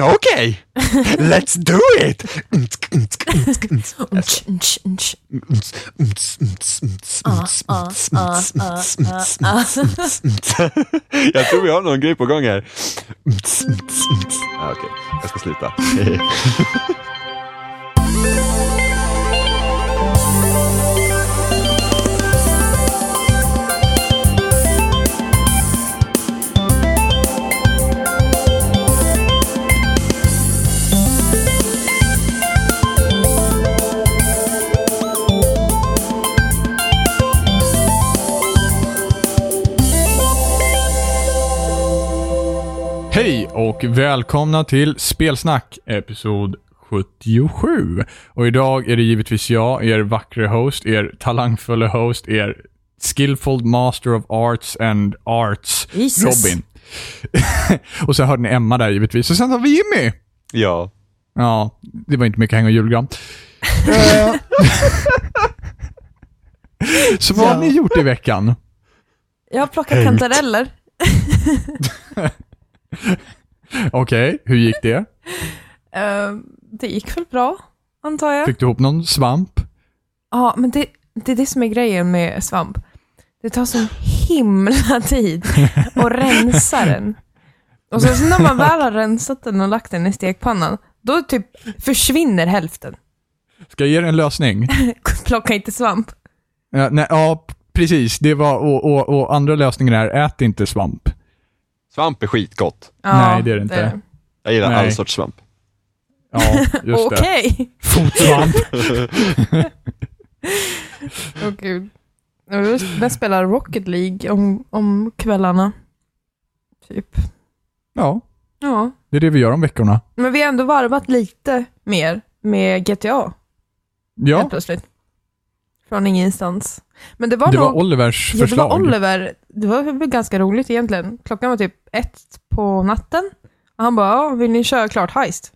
Okej, let's do it! Jag tror vi har någon grej på gång här. Ah, Okej, jag ska sluta. Hej och välkomna till Spelsnack, episod 77. Och idag är det givetvis jag, er vackra host, er talangfulla host, er skillful master of arts and arts, Jesus. Robin. och så hörde ni Emma där givetvis. Och sen har vi Jimmy. Ja, Ja, det var inte mycket häng och julgran. Eh, så vad har Ja. ni gjort i veckan? Jag har plockat kantareller. Okej, hur gick det? Eh, det gick väl bra, antar jag. Fick du ihop någon svamp? Ja, men det, det är det som är grejen med svamp. Det tar så himla tid att rensa den. Och så, så när man väl har rensat den och lagt den i stekpannan, då typ försvinner hälften. Ska jag ge dig en lösning? Plocka inte svamp. Ja, nej, ja precis. Det var, och, och, och andra lösningen är, ät inte svamp. Svamp är skitgott. Ja, Nej, det är det inte. Jag gillar Nej. all sorts svamp. Ja, just det. Okej. Fotsvamp. Åh gud. Jag spelar Rocket League om, om kvällarna. Typ. Ja, Ja. det är det vi gör om veckorna. Men vi har ändå varvat lite mer med GTA Ja, helt plötsligt. Från ingenstans. Men det var det nog... var Olivers ja, det förslag. var Oliver. Det var ganska roligt egentligen. Klockan var typ ett på natten. Och han bara, vill ni köra klart heist?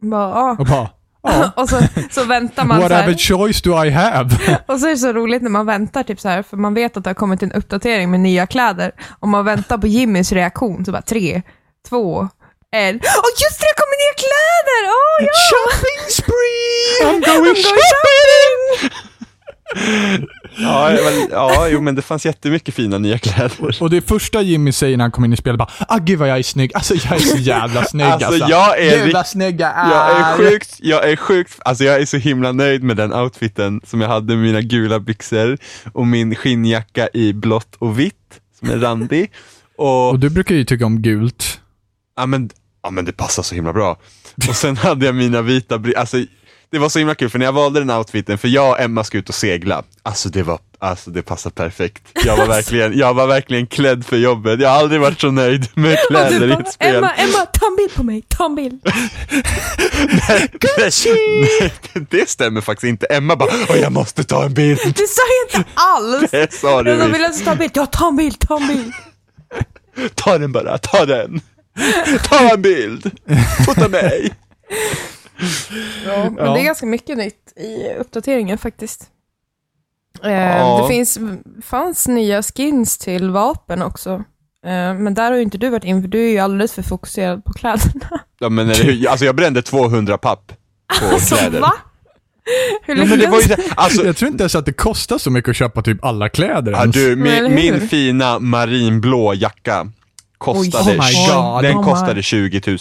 Jag Bara, ja. Och bara, ja, Och så, så väntar man whatever här. choice do I have? Och så är det så roligt när man väntar, typ så här, för man vet att det har kommit en uppdatering med nya kläder. Och man väntar på Jimmys reaktion, så bara tre, två, en. Åh just det, det kommer nya kläder! Åh ja! Shopping spree! I'm I'm going going shopping! Ja, väl, ja, jo men det fanns jättemycket fina nya kläder. Och det första Jimmy säger när han kommer in i spelet bara ah gud vad jag är snygg. Alltså jag är så jävla snygg Alltså, alltså. jag är Gud vad snygg jag är. Jag är sjukt, jag är sjukt, alltså jag är så himla nöjd med den outfiten som jag hade med mina gula byxor och min skinnjacka i blått och vitt som är randig. Och, Och du brukar ju tycka om gult. ja men, ja men det passar så himla bra. Och sen hade jag mina vita alltså det var så himla kul för när jag valde den outfiten, för jag och Emma ska ut och segla, alltså det var, alltså det passade perfekt. Jag var verkligen, jag var verkligen klädd för jobbet, jag har aldrig varit så nöjd med kläder du i bara, ett spel. Emma, Emma, ta en bild på mig, ta en bild. Nej, nej, det stämmer faktiskt inte. Emma bara, Åh, jag måste ta en bild. Det sa jag inte alls! Det sa du Jag visst. ville alltså ta en bild, ja ta en bild, ta en bild. Ta den bara, ta den. Ta en bild. Fota mig. Ja, men Ja. det är ganska mycket nytt i uppdateringen faktiskt. Eh, Ja. Det finns, fanns nya skins till vapen också. Eh, men där har ju inte du varit in, för du är ju alldeles för fokuserad på kläderna. Ja, men, eller, alltså jag brände 200 papp på Alltså kläder. va? Hur Ja, men det var ju det. Alltså, Jag tror inte ens att det kostar så mycket att köpa typ alla kläder ja, ens. du, min, min fina marinblå jacka kostade, Oj, oh my God. den Oh kostade 20 000.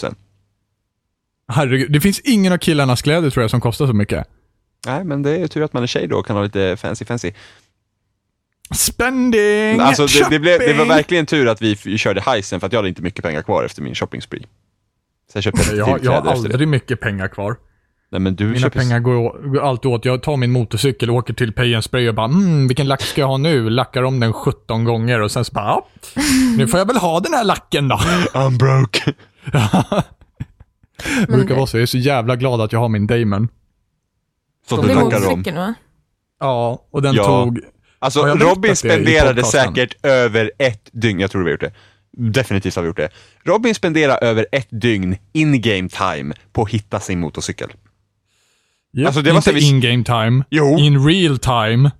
Herregud, det finns ingen av killarnas kläder tror jag som kostar så mycket. Nej, men det är tur att man är tjej då och kan ha lite fancy fancy. Spending! Alltså det, det, blev, det var verkligen tur att vi körde heisen för att jag hade inte mycket pengar kvar efter min shopping spree. Så jag köpte Jag, jag har aldrig mycket pengar kvar. Nej men du Mina köper... pengar går, går alltid åt. Jag tar min motorcykel och åker till Pay and Spray och bara mm, vilken lack ska jag ha nu? Lackar om den 17 gånger och sen så bara nu får jag väl ha den här lacken då. I'm broke. Det brukar vara så. Jag är så jävla glad att jag har min Damon. Som Det du tackar om. va? Ja, och den Ja. tog... Alltså Robin spenderade säkert över ett dygn, jag tror vi har gjort det. Definitivt har vi gjort det. Robin spenderar över ett dygn in-game time på att hitta sin motorcykel. Yep, Alltså, det var inte så vi- in-game time. Jo. In real time.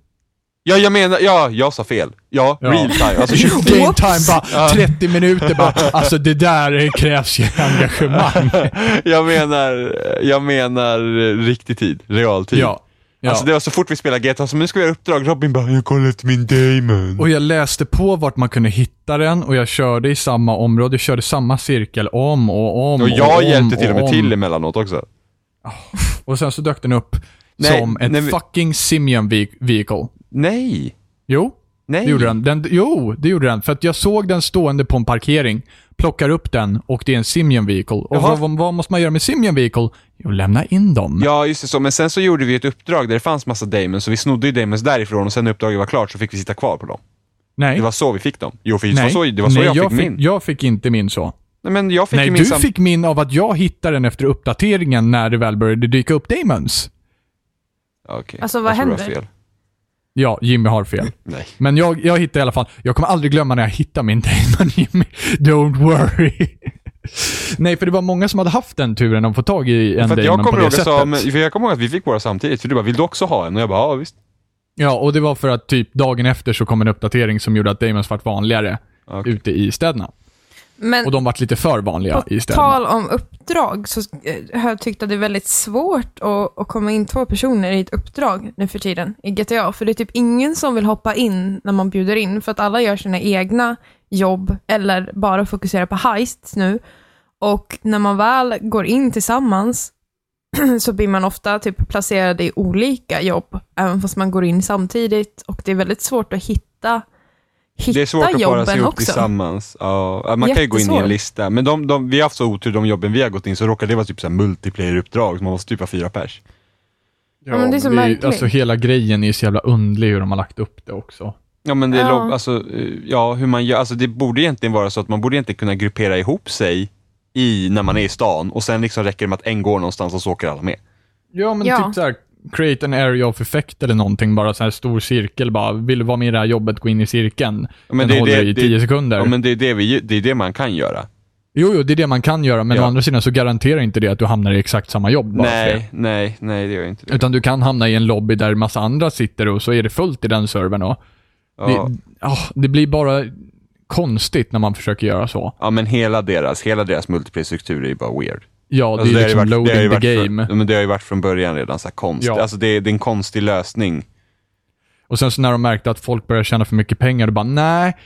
Ja, jag menar, ja, jag sa fel. Ja, Ja. real time. Alltså 20, Game time bara 30 minuter bara. Alltså det där krävs ju engagemang. jag menar, jag menar riktig tid, realtid. Ja. ja. Alltså det var så fort vi spelade GTA, så men nu ska vi göra uppdrag. Robin bara, jag kollar efter min Damon. Och jag läste på vart man kunde hitta den och jag körde i samma område. Jag körde samma cirkel om och om Och jag om hjälpte till och med om. till emellanåt också. Och sen så dök den upp Nej, som ett nej, fucking Simian ve- vehicle. Nej. Jo, Nej. det gjorde den. den. Jo, det gjorde den. För att jag såg den stående på en parkering, plockar upp den och det är en Simian vehicle. Och vad, vad, vad måste man göra med Simian vehicle? Jo, lämna in dem. Ja, just det så. Men sen så gjorde vi ett uppdrag där det fanns massa Damons, så vi snodde ju Damons därifrån och sen när uppdraget var klart så fick vi sitta kvar på dem. Nej. Det var så vi fick dem. Jo, för det var så, det var så Nej, jag fick min. Jag fick inte min så. Nej, men jag fick Nej, min du fick min av att jag hittade den efter uppdateringen när det väl började dyka upp Damons. Okej, Alltså, vad jag händer? Ja, Jimmy har fel. Nej. Men jag, jag hittade i alla fall, jag kommer aldrig glömma när jag hittade min Damon Jimmy. Don't worry. Nej, för det var många som hade haft den turen att få tag i en För Damon jag på det sättet. men, för jag kommer ihåg att vi fick våra samtidigt, för du bara, vill du också ha en? Och jag bara, ja visst. Ja, och det var för att typ dagen efter så kom en uppdatering som gjorde att Damons vart vanligare Okej. ute i städerna. Men Och de vart lite för vanliga på i städerna. tal om uppdrag så eh, har jag tyckt att det är väldigt svårt att, att komma in två personer i ett uppdrag nu för tiden i GTA. För det är typ ingen som vill hoppa in när man bjuder in för att alla gör sina egna jobb eller bara fokuserar på heists nu. Och när man väl går in tillsammans så blir man ofta typ placerad i olika jobb, även fast man går in samtidigt. Och det är väldigt svårt att hitta, hitta Det är svårt att para sig ihop också. tillsammans. Ja, man kan ju gå in i en lista. Men de, de, vi har haft så otur, de jobben vi har gått in, så råkar det vara typ så här multiplayer-uppdrag, så man måste typ ha fyra pers. Ja, men det är så märkligt. Alltså hela grejen är så jävla underlig hur de har lagt upp det också. Ja men det är Ja. lob- alltså, eh, ja hur man gör, alltså det borde egentligen vara så att man borde egentligen kunna gruppera ihop sig i, när man är i stan och sen liksom räcker det med att en går någonstans och så åker alla med. Ja, men Ja. typ såhär, create an area of effect eller någonting, bara så här stor cirkel bara. Vill du vara med i det här jobbet, gå in i cirkeln. Ja, men Den det är håller det- i det- 10 sekunder. Ja men det är det, vi, det är det man kan göra. Jo, jo, det är det man kan göra, men Ja. å andra sidan så garanterar inte det att du hamnar i exakt samma jobb. Nej, nej, nej det gör inte det. Utan du kan hamna i en lobby där massa andra sitter och så är det fullt i den servern och Ja. det, ah, det blir bara konstigt när man försöker göra så. ja men hela deras, hela deras multiplayer-struktur är ju bara weird. Ja, det Alltså, är ju liksom varit- det loading varit the game. ja, men det har ju varit från början redan så här konst. Ja. Alltså det är, det är en konstig lösning. Och sen så när de märkte att folk började tjäna för mycket pengar, då bara nej,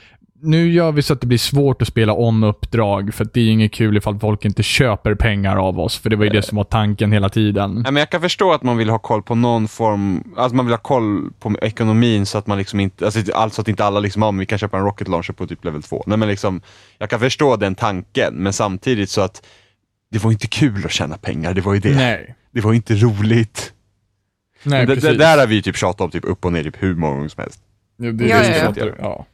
nu gör vi så att det blir svårt att spela om uppdrag, för det är inget kul ifall folk inte köper pengar av oss, för det var ju det som var tanken hela tiden. Nej, men jag kan förstå att man vill ha koll på någon form, alltså man vill ha koll på ekonomin så att man liksom inte, alltså, alltså att inte alla liksom, ja, men vi kan köpa en rocket launcher på typ level 2. Nej men liksom, jag kan förstå den tanken, men samtidigt så att det var inte kul att tjäna pengar, det var ju det. Nej. Det var inte roligt. Nej, det, det där har vi typ tjatat om typ upp och ner typ hur många gånger som helst. Ja, det, Ja, det, ja, ja. ja.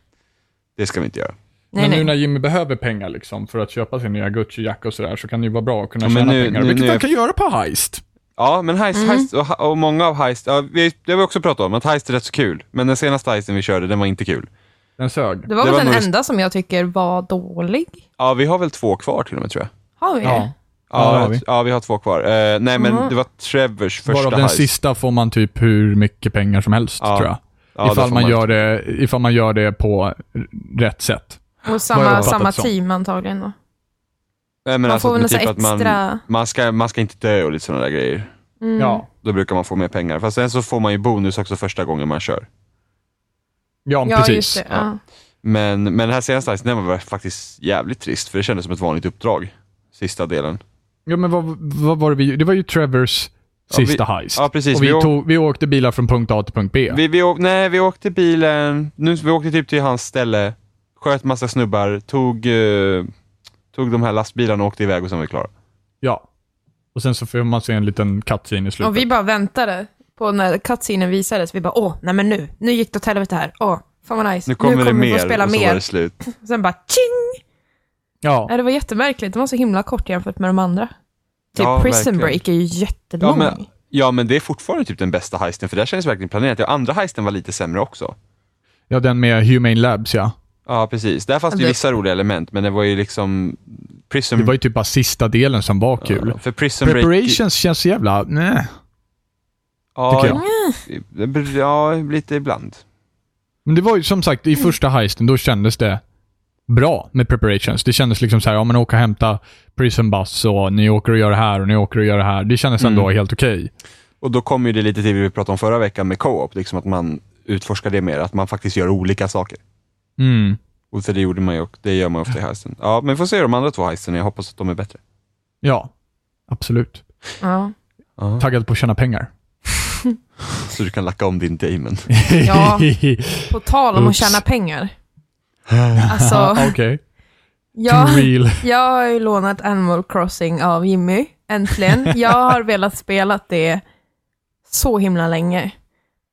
Det ska vi inte göra. Nej, men nu nej. när Jimmy behöver pengar liksom för att köpa sin nya Gucci-jacka och sådär, så kan det ju vara bra att kunna tjäna nu- pengar. nu- vilket nu man är- kan göra på Heist. Ja, men heist, Mm. heist och, och många av heist, ja, vi, det har vi också pratat om, att heist är rätt så kul. Men den senaste heisten vi körde, den var inte kul. Den sög. Det var väl den enda som jag tycker var dålig. Ja, vi har väl två kvar till och med tror jag. Har vi det? Ja, det har Ja, vi. ja, vi har två kvar. Eh, nej, men det var Trevors första Varav den heist. sista får man typ hur mycket pengar som helst, Ja. tror jag. Ja, ifall, får man gör det, ifall man gör det på rätt sätt. Och samma, samma som. team antagligen då. Nej, men Man alltså, får väl typ att man, extra- man, ska, man ska inte dö och lite sådana där grejer. Mm. Ja. Då brukar man få mer pengar. Fast sen så får man ju bonus också första gången man kör. Ja, Ja, precis. det. Ja. Men, men den här senaste heisten, var faktiskt jävligt trist, för det kändes som ett vanligt uppdrag. Sista delen. Ja, men vad, vad var det vi Det var ju Trevors Ja, vi- sista heist. Ja, precis. och vi, Vi tog, vi åkte bilar från punkt A till punkt B. Vi, vi, åk, nej, vi åkte bilen, nu, vi åkte typ till hans ställe, sköt massa snubbar, tog, eh, tog de här lastbilarna och åkte iväg och sen var vi klara. Ja. Och sen så får man se en liten cutscene i slutet. Och vi bara väntade på när cutscenen visades. Vi bara, åh, nej men nu, nu gick det åt helvete här. Åh, fan vad nice. Nu kommer det vi mer få spela och så var mer. det slut. Sen bara, tjing! Ja. Ja, det var jättemärkligt. Det var så himla kort jämfört med de andra. Typ Ja, Prison verkligen. Break är ju jättelång. Ja men, ja men det är fortfarande typ den bästa heisten, för där känns det verkligen planerat. Ja, andra heisten var lite sämre också. ja, den med Humane Labs, ja. Ja precis, där fanns det ju vissa roliga element, men det var ju liksom Prison... Det var ju typ bara sista delen som var kul. Ja, för Prison Break... Preparations känns så jävla... Nej. ja, tycker jag. det- Ja, lite ibland. Men det var ju som sagt, i första heisten, då kändes det bra med preparations. Det kändes liksom så här, ja men åka och hämta prison bus och ni åker och gör det här och ni åker och gör det här. Det kändes ändå Mm. helt okej. Och då kommer ju det lite till det vi pratade om förra veckan med co-op, liksom att man utforskar det mer, att man faktiskt gör olika saker. Mm. Och för det gjorde man ju, och det gör man ofta i heisten. Ja, men vi får se de andra två heisten, jag hoppas att de är bättre. Ja, absolut. Ja. Taggad på att tjäna pengar. Så du kan lacka om din Damon. Ja. På tal om att Oops. tjäna pengar. Alltså, Okej. jag, real. jag har ju lånat Animal Crossing av Jimmy, äntligen. Jag har velat spela det så himla länge.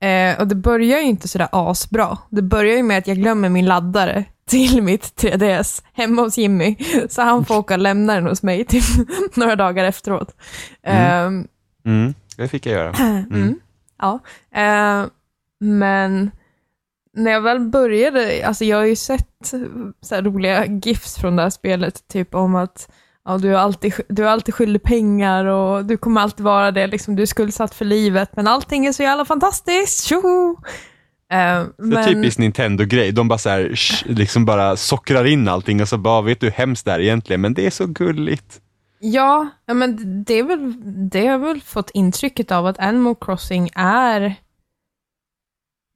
Eh, och det börjar ju inte sådär asbra. Det börjar ju med att jag glömmer min laddare till mitt 3DS hemma hos Jimmy. Så han får åka och lämna den hos mig typ några dagar efteråt. Ehm, Mm, det fick jag göra. Mm. Ja. Eh, men när jag väl började, alltså jag har ju sett så roliga gifs från det här spelet, typ om att ja, du, är alltid, du är alltid skyldig pengar och du kommer alltid vara det, liksom, du är skuldsatt för livet, men allting är så jävla fantastiskt, tjoho! Det är men, typiskt Nintendo-grej. De bara så här, sh, liksom bara sockrar in allting och så bara, vet du hur hemskt det är egentligen? Men det är så gulligt. Ja, ja, men det är väl, det har väl fått intrycket av att Animal Crossing är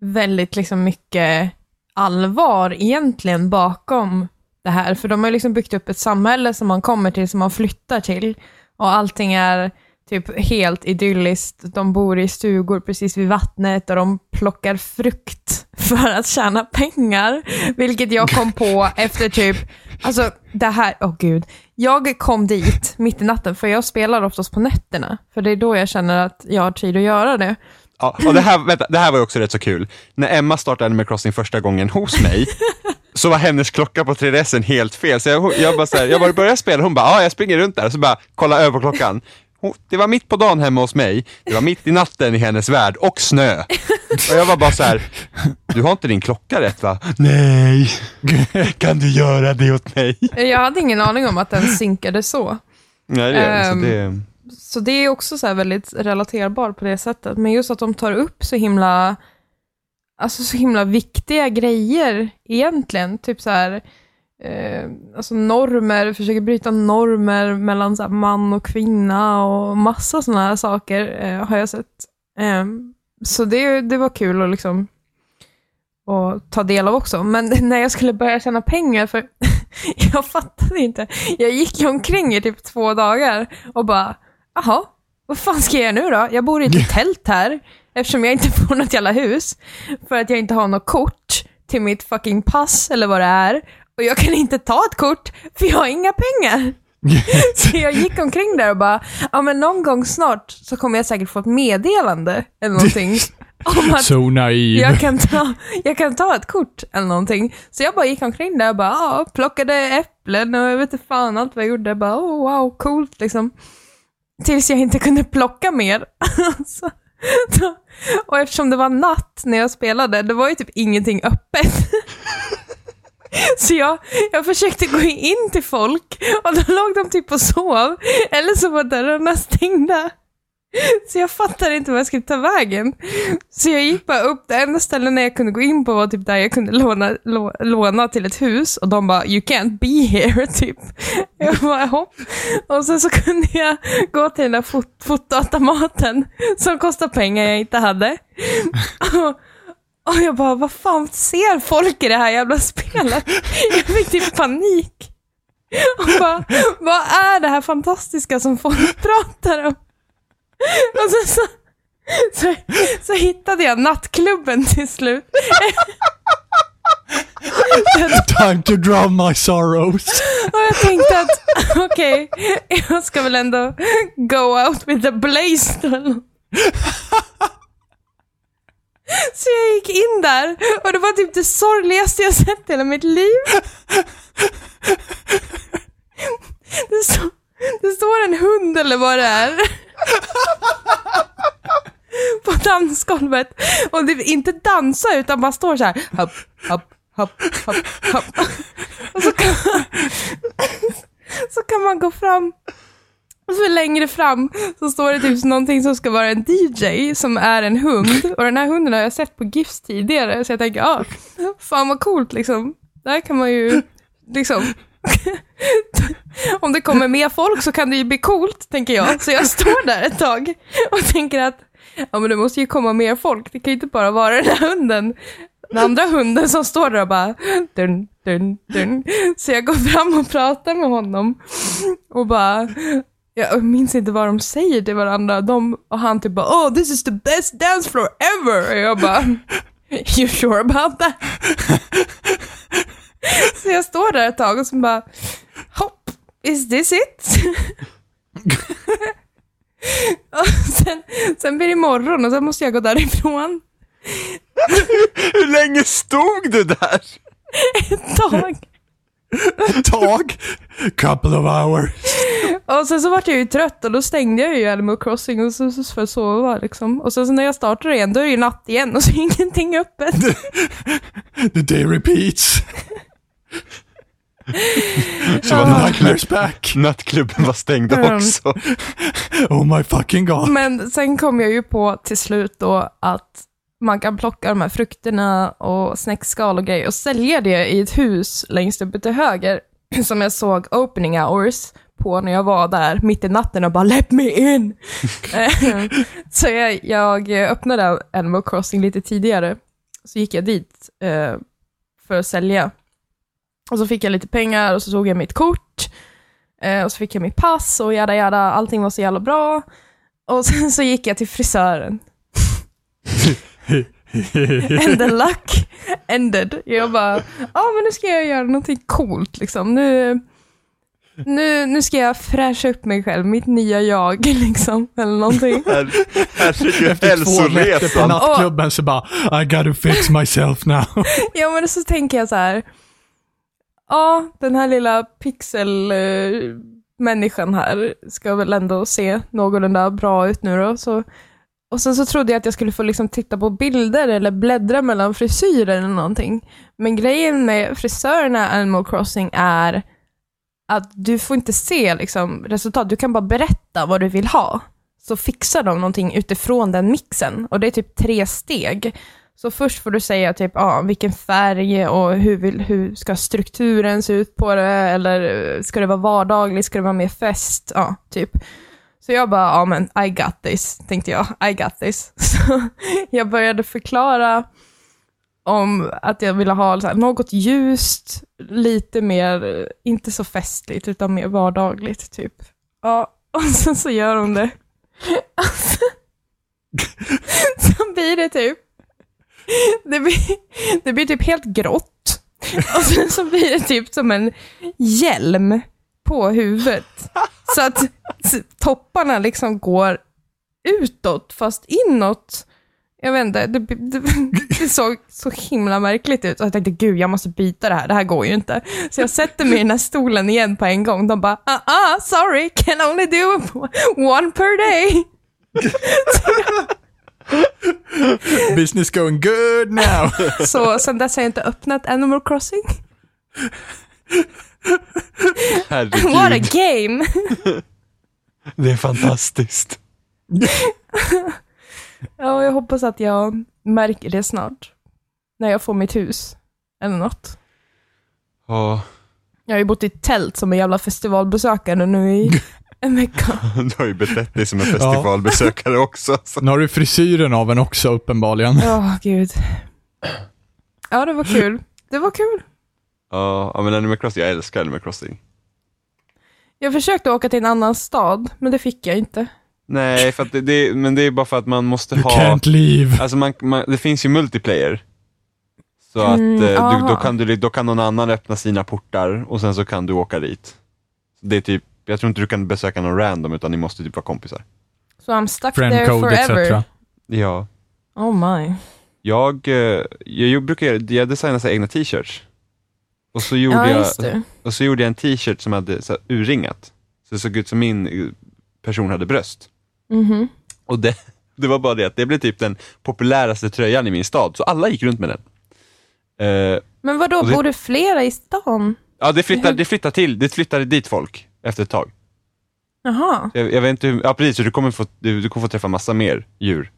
väldigt liksom mycket allvar egentligen bakom det här. För de har liksom byggt upp ett samhälle som man kommer till, som man flyttar till. Och allting är typ helt idylliskt. De bor i stugor precis vid vattnet och de plockar frukt för att tjäna pengar. Vilket jag kom på efter typ, alltså det här, åh gud. Jag kom dit mitt i natten, för jag spelar oftast på nätterna. För det är då jag känner att jag har tid att göra det. Ja, och det här, vänta, det här var ju också rätt så kul. När Emma startade Animal Crossing första gången hos mig, så var hennes klocka på 3DSen helt fel. Så jag, jag bara så här, jag bara började spela, hon bara, ja jag springer runt där, så bara kolla över på klockan. Hon, det var mitt på dagen hemma hos mig, det var mitt i natten i hennes värld, och snö. Och jag var bara så här, du har inte din klocka rätt va? Nej, kan du göra det åt mig? Jag hade ingen aning om att den synkade så. Nej, det den, så Ehm, det... Så det är också så här väldigt relaterbart på det sättet. Men just att de tar upp så himla, alltså så himla viktiga grejer egentligen. Typ så här, eh, alltså normer, försöker bryta normer mellan så här man och kvinna och massa sådana här saker eh, har jag sett. Eh, så det, det var kul att liksom att ta del av också. Men när jag skulle börja tjäna pengar, för jag fattade inte. Jag gick ju omkring i typ två dagar och bara, jaha, vad fan ska jag göra nu då? Jag bor i ett tält här, eftersom jag inte får något jävla hus. För att jag inte har något kort till mitt fucking pass eller vad det är. Och jag kan inte ta ett kort, för jag har inga pengar. Så jag gick omkring där och bara, ja men någon gång snart så kommer jag säkert få ett meddelande eller någonting. Om att So naiv. jag kan, ta, jag kan ta ett kort eller någonting. Så jag bara gick omkring där och bara, ja, plockade äpplen och jag vet inte fan allt vad jag gjorde. Bara, oh, wow, coolt liksom. Tills jag inte kunde plocka mer. så, alltså, då, och eftersom det var natt när jag spelade, det var ju typ ingenting öppet. Så jag, jag försökte gå in till folk och då låg de typ och sov. Eller så var dörrarna stängda. Så jag fattade inte vad jag skulle ta vägen. Så jag gick bara upp, det enda stället jag kunde gå in på var typ där jag kunde låna, lå, låna till ett hus och de bara “You can't be here” typ. Jag bara “Jaha”. Och sen så kunde jag gå till den där fot fotoautomaten som kostar pengar jag inte hade. Och, och jag bara “Vad fan ser folk i det här jävla spelet?” Jag fick typ panik. Och bara “Vad är det här fantastiska som folk pratar om?” Och sen så, så, så hittade jag nattklubben till slut. Time to drown my sorrows. Och jag tänkte att okej, jag ska väl ändå go out with a blaze då. Så jag gick in där och det var typ det sorgligaste jag sett i hela mitt liv. Det, stå, det står en hund eller vad det är. På dansgolvet. Och det inte dansa utan bara står så här. Hopp, hopp, hopp, hopp, hopp. Och så kan man, så kan man gå fram Och så längre fram så står det typ någonting som ska vara en DJ som är en hund. Och den här hunden har jag sett på GIFs tidigare, så jag tänker, ja, ah, fan vad coolt liksom. Där kan man ju, liksom, om det kommer mer folk så kan det ju bli coolt, tänker jag. Så jag står där ett tag och tänker att, ja men det måste ju komma mer folk. Det kan ju inte bara vara den där hunden. Den andra hunden som står där och bara dun, dun, dun. Så jag går fram och pratar med honom och bara jag minns inte vad de säger till varandra. De, och han typ bara oh this is the best dance floor ever. Och jag bara you sure about that? så jag står där ett tag och så bara is this it? och sen, sen blir det morgon och sen måste jag gå därifrån. Hur länge stod du där? Ett tag. Ett tag. Couple of hours. Och sen så vart jag ju trött och då stängde jag ju Animal Crossing och så, så för att sova liksom. Och sen så när jag startar igen då är det ju natt igen och så är ingenting öppet. The day repeats. Så var natt, nightmare's back. nattklubben var stängd Mm. också. Oh my fucking god. Men sen kom jag ju på till slut då att man kan plocka de här frukterna och snäckskal och grejer och sälja det i ett hus längst uppe till höger som jag såg opening hours på när jag var där mitt i natten och bara “Let me in!” Så jag, jag öppnade Animal Crossing lite tidigare, så gick jag dit eh, för att sälja. Och så fick jag lite pengar och så tog jag mitt kort eh, och så fick jag mitt pass och jada jada, allting var så jävla bra. Och sen så gick jag till frisören. And the luck ended. Jag bara, ja men nu ska jag göra någonting coolt liksom. Nu, nu, nu ska jag fräscha upp mig själv, mitt nya jag liksom. Eller någonting. Här, herregud, Efter två nätter på hälsoresan. nattklubben så bara I gotta fix myself now. Ja men så tänker jag så här. Ja, den här lilla pixelmänniskan här ska väl ändå se någorlunda bra ut nu då. Så, och sen så trodde jag att jag skulle få liksom titta på bilder eller bläddra mellan frisyrer eller någonting. Men grejen med frisörerna i Animal Crossing är att du får inte se liksom, resultat, du kan bara berätta vad du vill ha. Så fixar de någonting utifrån den mixen. Och det är typ tre steg. Så först får du säga typ, ah, vilken färg och hur, vill, hur ska strukturen se ut på det, eller eh, ska det vara vardagligt, ska det vara mer fest, ja, typ. Så jag bara, ja men I got this, tänkte jag, I got this. Så jag började förklara om att jag ville ha så här, något ljust, lite mer, eh, inte så festligt, utan mer vardagligt, typ. Ja, och sen så gör hon det. Alltså, så blir det typ det blir, det blir typ helt grått. Och sen så blir det typ som en hjälm på huvudet. Så att topparna liksom går utåt fast inåt. Jag vet inte, det, det, det såg så himla märkligt ut. Och jag tänkte, gud jag måste byta det här, det här går ju inte. Så jag sätter mig i den här stolen igen på en gång. De bara, ah, ah sorry, can only do one per day. Business going good now. Så sen dess har jag inte öppnat Animal Crossing. What a Herregud, game! det är fantastiskt. Ja, jag hoppas att jag märker det snart. När jag får mitt hus. Eller något. Ja, Jag har ju bott i tält som en jävla festivalbesökare nu i vecka. du har ju betett dig som en festivalbesökare också. Så. Nu har du frisyren av en också uppenbarligen. Ja, gud. Ja, det var kul. Det var kul. Ja, ja, men Animal Crossing, jag älskar Animal Crossing. Jag försökte åka till en annan stad, men det fick jag inte. Nej, för att det, det, men det är bara för att man måste You ha... can't leave. Alltså man, man, det finns ju multiplayer. Så att Mm, eh, du, då, kan du, då kan någon annan öppna sina portar och sen så kan du åka dit. Det är typ, jag tror inte du kan besöka någon random utan ni måste typ vara kompisar. Så I'm stuck there Friendcode forever. etc. Ja. Oh my. Jag, eh, jag brukar, jag designar så här egna t-shirts. Och så gjorde Ja, jag, det. och så gjorde jag en t-shirt som hade så här, urringat. Så det såg ut som min eh, person hade bröst. Mhm. Och det, det var bara det att det blev typ den populäraste tröjan i min stad, så alla gick runt med den. Eh, Men vadå, Och det- bor det flera i stan? ja, det flyttade, det flyttade till, det flyttade dit folk efter ett tag. Jaha. Jag, jag vet inte hur, ja precis, så du kommer få, du, du kommer få träffa massa mer djur.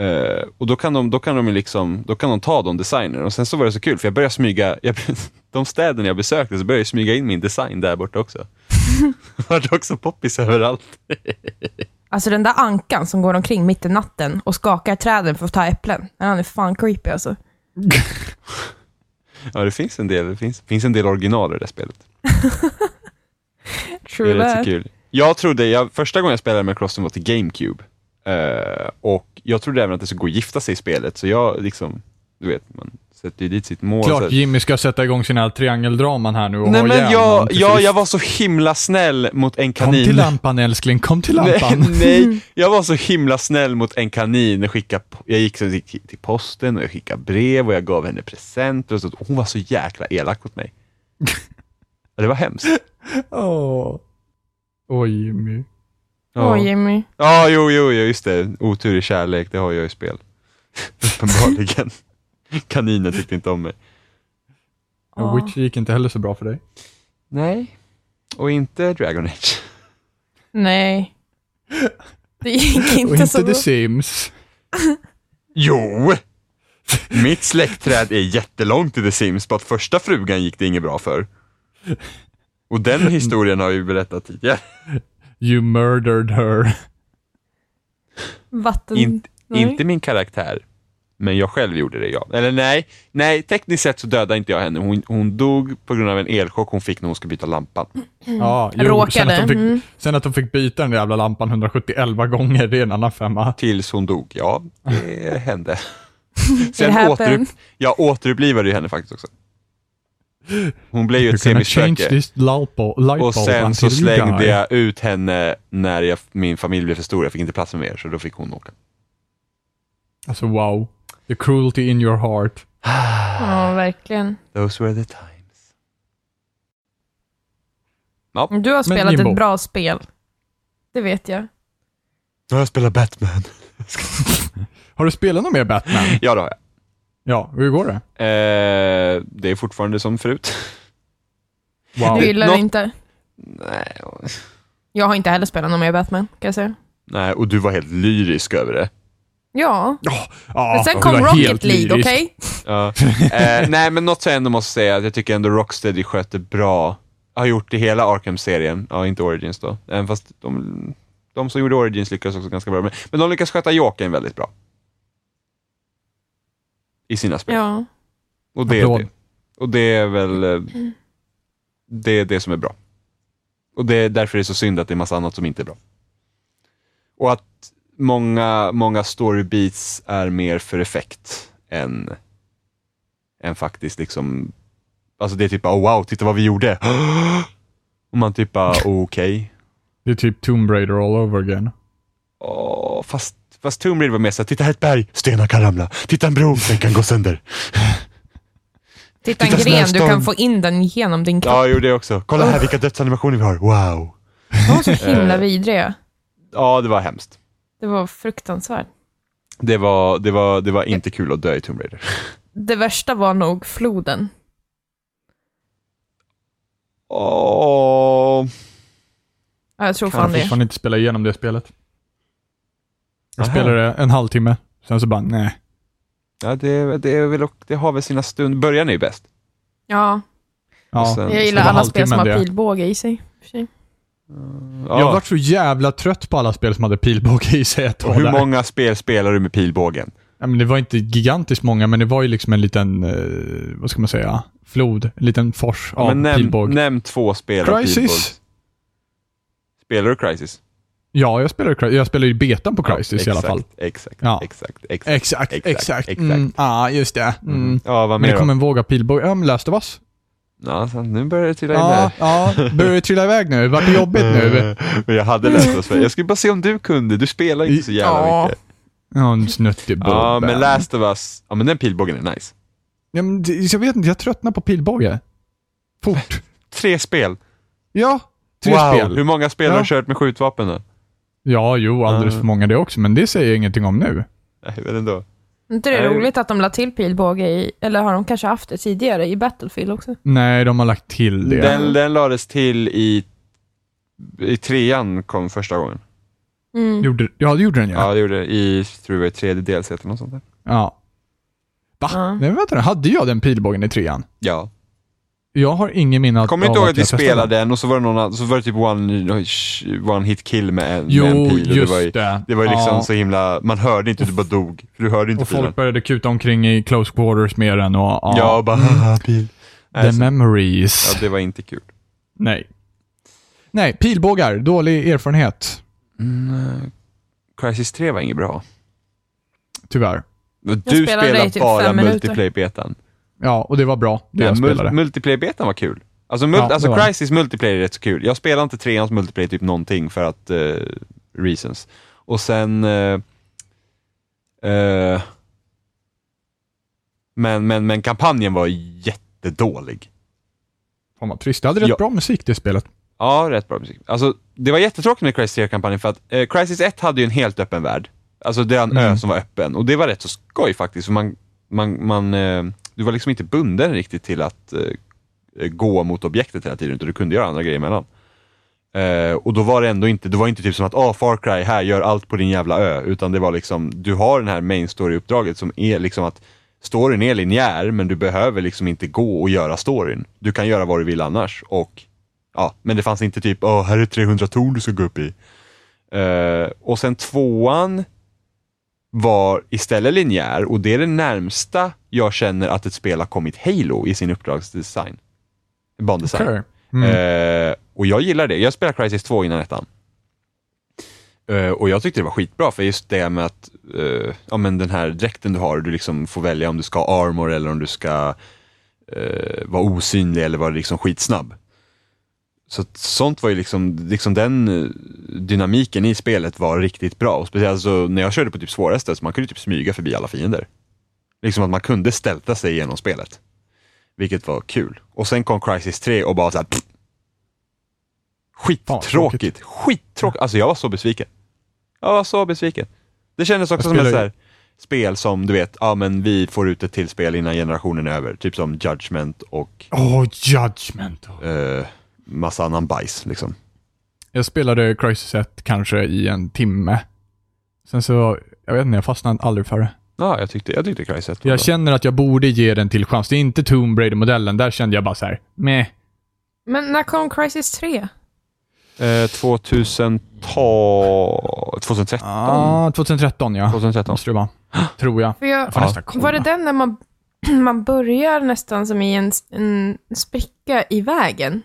Eh, och då kan, de, då, kan de liksom, då kan de ta de designerna och sen så var det så kul för jag började smyga, jag, de städerna jag besökte så började jag smyga in min design där borta också. det var också poppis överallt. Alltså den där ankan som går omkring mitt i natten och skakar träden för att ta äpplen. Han är fan creepy alltså. Ja det finns en del, det finns, finns en del original i det där spelet. Det True är rätt kul. Jag trodde, jag, första gången jag spelade med Crossing var till GameCube. Eh, och jag trodde även att det skulle gå att gifta sig i spelet, så jag liksom, du vet, man sätter ju dit sitt mål. Klart här. Jimmy ska sätta igång sina triangeldraman här nu och Nej men jag, jag, jag var så himla snäll mot en Kom kanin. till lampan älskling, kom till Nej, lampan. nej, jag var så himla snäll mot en kanin. Jag, skickade, jag gick till posten och jag skickade brev och jag gav henne presenter. Och så, hon var så jäkla elak mot mig. Det var hemskt. Åh. Oj Jimmy. Ja. Åh Jimmy. Ja, jo, jo, jo, just det. Otur i kärlek, det har jag i spel. Uppenbarligen. Kaninen tyckte inte om mig. Ja. Ja. Witch gick inte heller så bra för dig. Nej. Och inte Dragon Age. Nej. Det gick Och inte inte så The bra. Sims. Jo! Mitt släktträd är jättelångt i The Sims, bara att första frugan gick det inget bra för. Och den historien har ju berättat tidigare. You murdered her. Vatten... In, inte min karaktär, men jag själv gjorde det, ja. Eller nej, nej, tekniskt sett så dödade inte jag henne. Hon, hon dog på grund av en elchock hon fick när hon skulle byta lampan. Ja, jo, Råkade. Sen att, de fick, Mm. sen att de fick byta den jävla lampan 171 gånger, det är en annan femma. Tills hon dog, ja, det hände. Sen återupp, jag återupplivade ju henne faktiskt också. Hon blev ju ett semispöke. Och sen så slängde jag ut henne när jag, min familj blev för stor. Jag fick inte plats med mer, så då fick hon åka. Alltså wow. The cruelty in your heart. Ja, verkligen. Those were the times. Du har spelat ett bra spel. Det vet jag. Nu har jag spelat Batman. Har du spelat något mer Batman? Ja, det har jag. Ja, hur går det? Eh, det är fortfarande som förut. Wow. Du gillar Nå- det inte? Nej, Jag har inte heller spelat någon mer Batman, kan jag säga. nej, och du var helt lyrisk över det. Ja, Ja, men sen du kom var Rocket helt League, lyrisk. okej? Ja. Eh, nej, men något som jag ändå måste säga, att jag tycker ändå Rocksteady sköter bra. Har gjort det hela Arkham-serien, ja inte Origins då. Även fast de, de som gjorde Origins lyckades också ganska bra. Men, men de lyckas sköta Jokern väldigt bra. I sina spel. Ja. Och det är Applåd. det. Och det är väl eh, det, är det som är bra. Och det är därför det är så synd att det är massa annat som inte är bra. Och att många, många story beats är mer för effekt än, än faktiskt liksom, alltså det är typ oh wow, titta vad vi gjorde. Och man typ bara okej. Det är typ Tomb Raider all over again. Åh, fast, fast Tomb Raider var mer såhär, titta här är ett berg, stenar kan ramla. Titta en bro, den kan gå sönder. Titta en Titta, gren, du snöstorm. kan få in den genom din kropp. Ja, jag gjorde det också. Kolla här vilka dödsanimationer vi har, wow. De var så himla Eh. vidriga. Ja, det var hemskt. Det var fruktansvärt. Det var, det var, det var inte kul att dö i Tomb Raider. Det värsta var nog floden. Åh, Ja, jag tror Kan Jag fan har det. fortfarande inte spelat igenom det spelet. Jag Aha. spelade en halvtimme, sen så bara nej. ja, det, det, är väl, det har väl sina stunder. Början är ju bäst. Ja, Ja. Sen- jag det gillar var alla spel som har pilbåge i sig. sig. Ja. Jag har varit så jävla trött på alla spel som hade pilbåge i sig ett och hur där. många spel spelar du med pilbågen? Ja, men det var inte gigantiskt många, men det var ju liksom en liten, eh, vad ska man säga, flod. En liten fors av Men nämn, pilbåge. nämn två spel av pilbåge. Spelar du Crysis? Ja, jag spelar, Cry- jag spelar ju betan på Crysis ja, i alla fall. Exakt, Ja. exakt, exakt. Exakt, Exakt, exakt. exakt. Mm, ja, just det. Mm. Mm. Ja, vad Men mer det då? kom en våg av pilbåge. Ja, men Last of Us. Ja, så nu börjar det trilla in Ja, här. ja. Börjar det trilla iväg nu? Vart det jobbigt nu? Men jag hade läst oss Jag skulle bara se om du kunde. Du spelar inte så jävla Ja. mycket. Ja, en snuttig Ja, men Last of Us, ja men den pilbågen är nice. Ja, men jag vet inte, jag tröttnar på pilbåge. Fort. Tre spel. Ja, tre wow. spel. Hur många spel har Ja. du kört med skjutvapen då? Ja, jo, alldeles för många det också, men det säger jag ingenting om nu. Nej, men ändå. inte det Nej. roligt att de la till pilbåge i, eller har de kanske haft det tidigare i Battlefield också? Nej, de har lagt till det. Den, den lades till i I trean kom första gången. Mm. Gjorde, ja, det gjorde den Ja, ja. det gjorde det. I, tror jag, i tredje delsetet eller något sånt där. Ja. Va? Ja. Nej, vänta nu. Hade jag den pilbågen i trean? Ja. Jag har ingen minne av Kommer inte ihåg att vi spelade den och så var det någon så var det typ one, one hit kill med en, Jo, med en pil. just det var ju, det. det var ju liksom Ja. så himla, man hörde inte, du bara dog. För du hörde inte Och pilen. folk började kuta omkring i close quarters med den och ja. Ja, och bara haha, pil. Nej, The så, memories. ja, det var inte kul. Nej. Nej, pilbågar. Dålig erfarenhet. Mm, Crisis 3 var inget bra. Tyvärr. Du spelade typ bara multiplayer-betan. Ja, och det var bra, det Ja, mul- multiplayer-betan var kul. Alltså, mul- Ja, alltså var det. Crisis multiplayer är rätt så kul. Jag spelar inte treans multiplayer typ någonting för att, eh, reasons. Och sen, eh, eh, men, men, men kampanjen var jättedålig. Fan vad trist. Det hade rätt Ja. bra musik det spelet. Ja, rätt bra musik. Alltså, det var jättetråkigt med Crisis 3-kampanjen för att eh, Crisis 1 hade ju en helt öppen värld. Alltså det var en ö Mm. som var öppen och det var rätt så skoj faktiskt. För man, man, man, eh, du var liksom inte bunden riktigt till att eh, gå mot objektet hela tiden, utan du kunde göra andra grejer emellan. Eh, och då var det ändå inte, det var inte typ som att ah, Far Cry, här, gör allt på din jävla ö. Utan det var liksom, du har den här main story-uppdraget som är liksom att storyn är linjär, men du behöver liksom inte gå och göra storyn. Du kan göra vad du vill annars. Och Ja, men det fanns inte typ, åh, här är 300 torn du ska gå upp i. Eh, och sen tvåan var istället linjär och det är det närmsta jag känner att ett spel har kommit Halo i sin uppdragsdesign. Bandesign. Okej. Mm. Eh, och jag gillar det. Jag spelade Crisis 2 innan ettan. Eh, och jag tyckte det var skitbra för just det med att eh, ja, men den här dräkten du har, du liksom får välja om du ska ha armor eller om du ska eh, vara osynlig eller vara liksom skitsnabb. Så sånt var ju liksom, liksom den eh, dynamiken i spelet var riktigt bra. Och speciellt så när jag körde på typ svåraste så man kunde typ smyga förbi alla fiender. Liksom att man kunde stälta sig igenom spelet. Vilket var kul. Och sen kom Crisis 3 och bara såhär Skittråkigt. Skittråkigt. Alltså jag var så besviken. Jag var så besviken. Det kändes också som ett så här spel som du vet, ja men vi får ut ett till spel innan generationen är över. Typ som Judgment och Åh, Judgment. eh, massa annan bajs liksom. Jag spelade Crisis 1 kanske i en timme. Sen så, jag vet inte, jag fastnade aldrig för det. Ja, jag tyckte, jag tyckte Crisis 1 var Jag bra. känner att jag borde ge den till chans. Det är inte Tomb Raider-modellen. Där kände jag bara så här, meh. Men när kom Crisis 3? Eh, 2000 2013? Ah, 2013 ja. 2013. Måste det vara. Tror jag. För jag, Jag Ja. Var det den när man, man börjar nästan som i en, en spricka i vägen?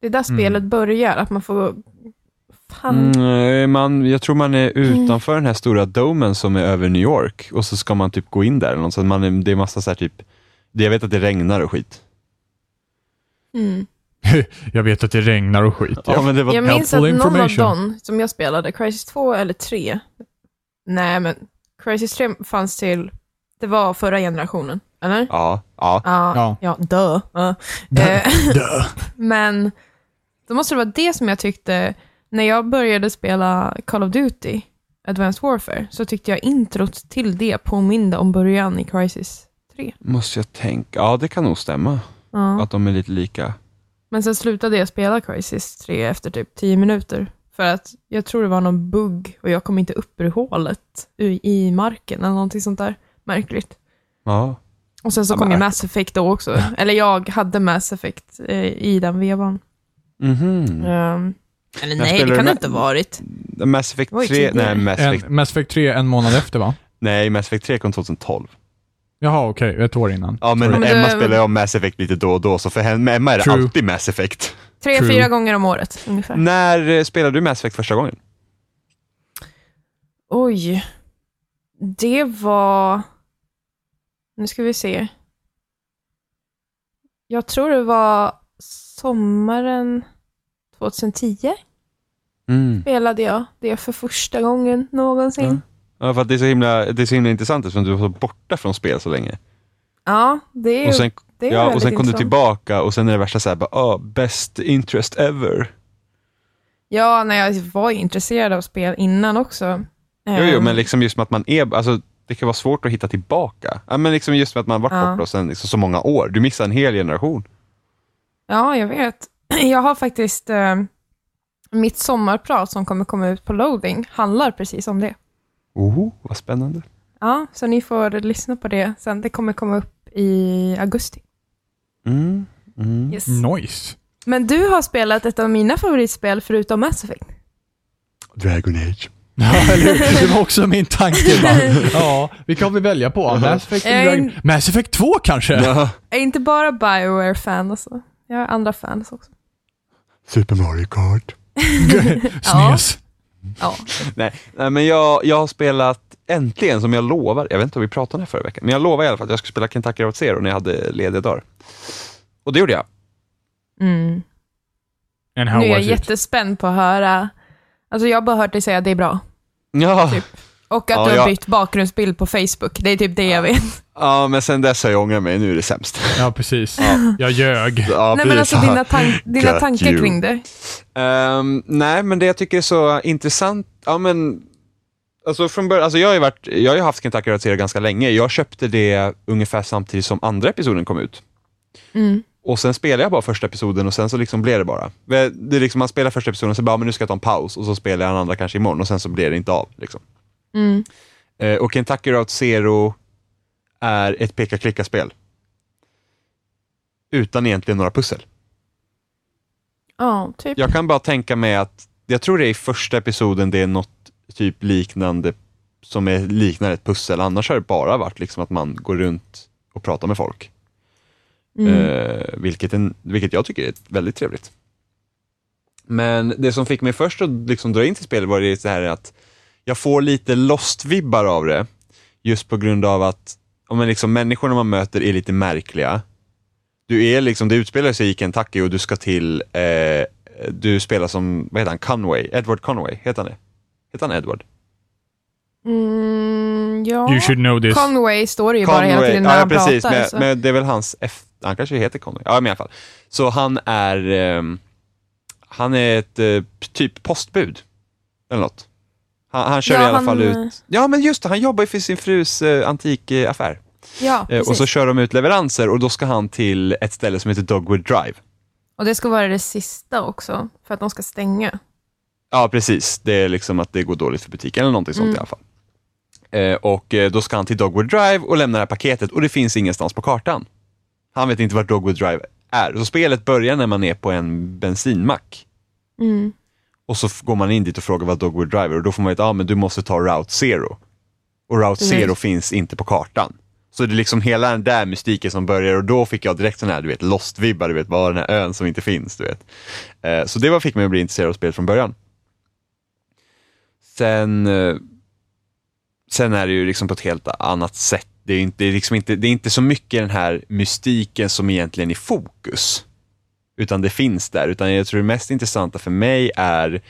Det är där Mm. spelet börjar, att man får... Fan. Mm, eh, man, jag tror man är utanför den här stora domen som är över New York och så ska man typ gå in där. eller något, Så man är, det är massa så här typ, det- jag vet att det regnar och skit. Mm. Jag vet att det regnar och skit. Ja, men det var, Jag minns att någon av dem som jag spelade, Crisis 2 eller 3, nej men Crisis 3 fanns till, det var förra generationen, eller? ja, ja. Ja, Ja. ja, dö. Ja. Eh, Men då måste det vara det som jag tyckte, när jag började spela Call of Duty, Advanced Warfare, så tyckte jag introt till det påminde om början i Crisis 3. Måste jag tänka, ja det kan nog stämma. Ja. Att de är lite lika. Men sen slutade jag spela Crisis 3 efter typ 10 minuter. För att jag tror det var någon bugg och jag kom inte upp ur hålet i, marken eller någonting sånt där. Märkligt. Ja. Och sen så kom ju Mass Effect då också. Eller jag hade Mass Effect eh, i den vevan. Mhm. Ehm, eller nej, det kan det inte ha varit. Mass Effect Oj, 3, tidigare. nej Mass Effect, En, Mass Effect 3 en månad efter va? nej Mass Effect 3 kom 2012. Jaha, okej. Ett år innan. Ja men Ja, men Emma spelar ju om Mass Effect lite då och då, så för henne, Emma är det True. alltid Mass Effect. Tre, True. fyra gånger om året ungefär. När eh, spelade du Mass Effect första gången? Oj. Det var... Nu ska vi se. Jag tror det var sommaren 2010 Mm. spelade jag det för första gången någonsin. Ja, för det är så himla, det är så himla intressant eftersom du var så borta från spel så länge. Ja, det är, Och sen, det är ja, och sen kom du tillbaka och sen är det värsta såhär, bara, oh, best interest ever. Ja, när jag var intresserad av spel innan också. Jo, jo, Ehm, men liksom just med att man är, alltså det kan vara svårt att hitta tillbaka. Ja, men liksom just med att man varit Ja. borta sen liksom så många år. Du missar en hel generation. Ja, jag vet. Jag har faktiskt eh, mitt sommarprat som kommer komma ut på loading, handlar precis om det. Oh, vad spännande. Ja, så ni får lyssna på det sen. Det kommer komma upp i augusti. Mm, mm. Yes. Nice. Men du har spelat ett av mina favoritspel förutom Mass Effect. Dragon Age. Ja, eller? Det var också min tanke. Bara. Ja, vilka har vi välja på? Mass Effect, eller En- Dragon- Mass Effect 2 kanske? Ja. Jag är inte bara Bioware-fan alltså. Jag har andra fans också. Super Mario Kart. Snes. Ja. Nej, nej men jag, jag har spelat, äntligen, som jag lovar, jag vet inte om vi pratade om det förra veckan, men jag lovade i alla fall att jag skulle spela Kentucky Route Zero när jag hade lediga dagar. Och det gjorde jag. Mm. And how Nu är jag it? jättespänd på att höra. Alltså jag har bara hört dig säga att det är bra. Ja, Typ. Och att Ja, du har jag- bytt bakgrundsbild på Facebook. Det är typ det jag vet. ja men sen dess har jag ångrat mig, nu är det sämst. Ja, precis. Jag ljög. Ja, Nej men alltså dina, tan- dina Got tankar you. kring det. Ehm, nej, men det jag tycker är så intressant, ja men, alltså från början, alltså jag har ju varit, jag har ju haft Kentucky Zero ganska länge. Jag köpte det ungefär samtidigt som andra episoden kom ut. Mm. Och sen spelade jag bara första episoden och sen så liksom blev det bara. Det är liksom, man spelar första episoden och så bara, men nu ska jag ta en paus och så spelar jag den andra kanske imorgon och sen så blir det inte av. Liksom. Mm. Eh, och Kentucky Route Zero är ett peka-klicka-spel. Utan egentligen några pussel. Ja, typ. Jag kan bara tänka mig att, jag tror det är i första episoden det är något typ liknande som är liknar ett pussel. Annars har det bara varit liksom att man går runt och pratar med folk. Mm. Eh, vilket, en, vilket jag tycker är väldigt trevligt. Men det som fick mig först att liksom dra in till spelet var det så här att jag får lite lost-vibbar av det. Just på grund av att om man liksom, människorna man möter är lite märkliga. Du är liksom, det utspelar sig i Kentucky och du ska till, eh, du spelar som, vad heter han, Conway? Edward Conway, heter han det? Heter han Edward? Mm, ja. You should know this. Conway står det ju bara hela tiden när ja, han precis, pratar. men, så. men det är väl hans, F, han kanske heter Conway, ja men i alla fall. Så han är, ehm, han är ett eh, typ postbud, eller något. Han, han kör Ja, i alla han, fall eh, ut, ja men just det, han jobbar ju för sin frus eh, antikaffär. ja, Eh, och så kör de ut leveranser och då ska han till ett ställe som heter Dogwood Drive. Och det ska vara det sista också, för att de ska stänga. Ja, precis. Det är liksom att det går dåligt för butiken eller någonting sånt Mm. i alla fall. Eh, och eh, då ska han till Dogwood Drive och lämna det här paketet och det finns ingenstans på kartan. Han vet inte vart Dogwood Drive är. Så spelet börjar när man är på en bensinmack. Mm. Och så går man in dit och frågar vad Dogwood Drive är och då får man veta att ah, men du måste ta Route Zero. Och Route. Zero finns inte på kartan. Så det är liksom hela den där mystiken som börjar och då fick jag direkt sån här, du vet, Lost-vibbar, du vet, vad den här ön som inte finns, du vet. Eh, så det var fick mig att bli intresserad av spelet från början. Sen, eh, sen är det ju liksom på ett helt annat sätt. Det är, inte, det, är liksom inte, det är inte så mycket den här mystiken som egentligen är i fokus. Utan det finns där. Utan jag tror det mest intressanta för mig är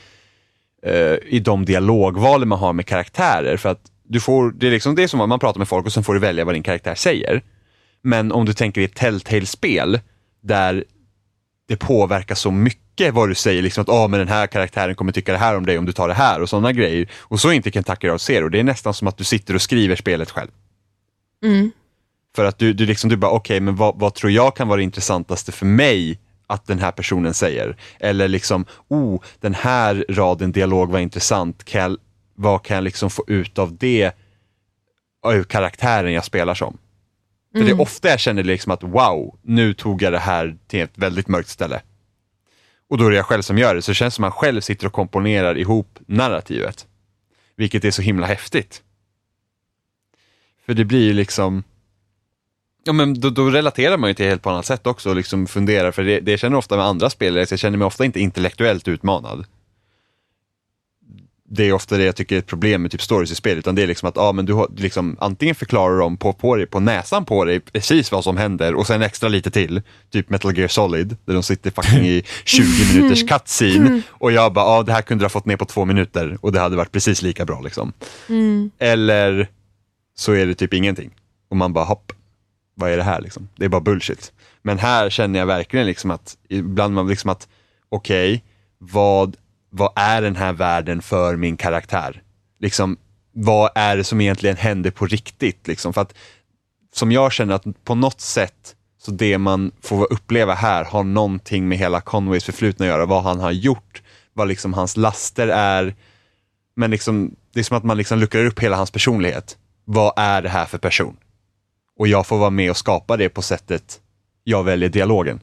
eh, i de dialogvalen man har med karaktärer. För att du får, det är liksom det är som att man pratar med folk och sen får du välja vad din karaktär säger. Men om du tänker i ett Telltale-spel där det påverkar så mycket vad du säger, liksom att oh, men den här karaktären kommer tycka det här om dig om du tar det här och sådana grejer. Och så är inte Kentucky Route Zero, det är nästan som att du sitter och skriver spelet själv. Mm. För att du, du, liksom, du bara, okej, men vad, vad tror jag kan vara det intressantaste för mig att den här personen säger? Eller liksom, oh, den här raden dialog var intressant, kan jag, vad kan jag liksom få ut av det, av karaktären jag spelar som? För det är ofta jag känner liksom att wow, nu tog jag det här till ett väldigt mörkt ställe. Och då är det jag själv som gör det, så det känns som att man själv sitter och komponerar ihop narrativet. Vilket är så himla häftigt. För det blir ju liksom, ja men då, då relaterar man ju till helt på annat sätt också och liksom funderar, för det, det jag känner ofta med andra spelare, så jag känner mig ofta inte intellektuellt utmanad. Det är ofta det jag tycker är ett problem med typ stories i spel, utan det är liksom att ja, men du har, liksom, antingen förklarar de på, på, dig, på näsan på dig precis vad som händer och sen extra lite till, typ Metal Gear Solid, där de sitter fucking i 20 minuters cutscene och jag bara, ja det här kunde du ha fått ner på två minuter och det hade varit precis lika bra liksom. Eller så är det typ ingenting. Och man bara, hopp, vad är det här liksom? Det är bara bullshit. Men här känner jag verkligen liksom att, ibland man liksom att, okej, vad, vad är den här världen för min karaktär? Liksom, vad är det som egentligen händer på riktigt? Liksom? För att, som jag känner att på något sätt Så det man får uppleva här har någonting med hela Conways förflutna att göra, vad han har gjort, vad liksom hans laster är. Men liksom, det är som att man liksom luckrar upp hela hans personlighet. Vad är det här för person? Och jag får vara med och skapa det på sättet jag väljer dialogen.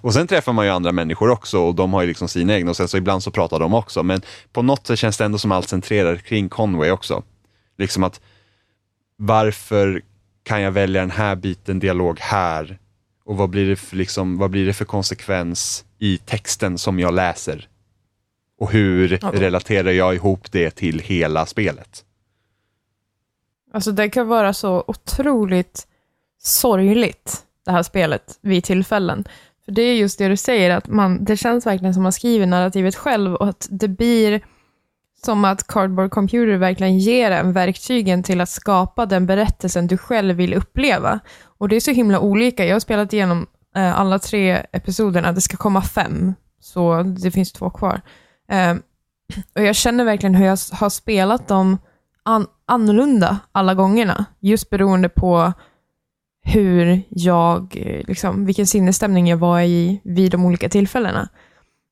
Och sen träffar man ju andra människor också och de har ju liksom sina egna och sen så ibland så pratar de också. Men på något sätt känns det ändå som allt centrerar kring Conway också. Liksom att varför kan jag välja den här biten dialog här? Och vad blir det för, liksom, vad blir det för konsekvens i texten som jag läser? Och hur relaterar jag ihop det till hela spelet? Alltså det kan vara så otroligt sorgligt, det här spelet, vid tillfällen. För det är just det du säger, att man, det känns verkligen som man skriver narrativet själv och att det blir som att Cardboard Computer verkligen ger en verktygen till att skapa den berättelsen du själv vill uppleva. Och det är så himla olika. Jag har spelat igenom eh, alla tre episoderna, det ska komma fem, så det finns två kvar. Eh, och jag känner verkligen hur jag har spelat dem an- annorlunda alla gångerna, just beroende på hur jag, eh, liksom, vilken sinnesstämning jag var i vid de olika tillfällena.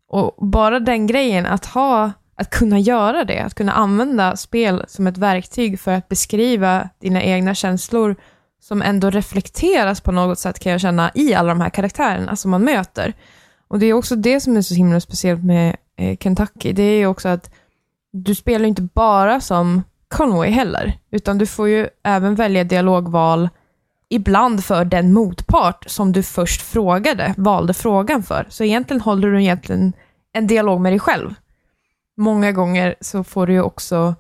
Och bara den grejen, att ha, att kunna göra det, att kunna använda spel som ett verktyg för att beskriva dina egna känslor som ändå reflekteras på något sätt kan jag känna i alla de här karaktärerna som man möter. Och det är också det som är så himla speciellt med eh, Kentucky, det är ju också att du spelar ju inte bara som Conway heller, utan du får ju även välja dialogval ibland för den motpart som du först frågade, valde frågan för. Så egentligen håller du egentligen en dialog med dig själv. Många gånger så får du ju också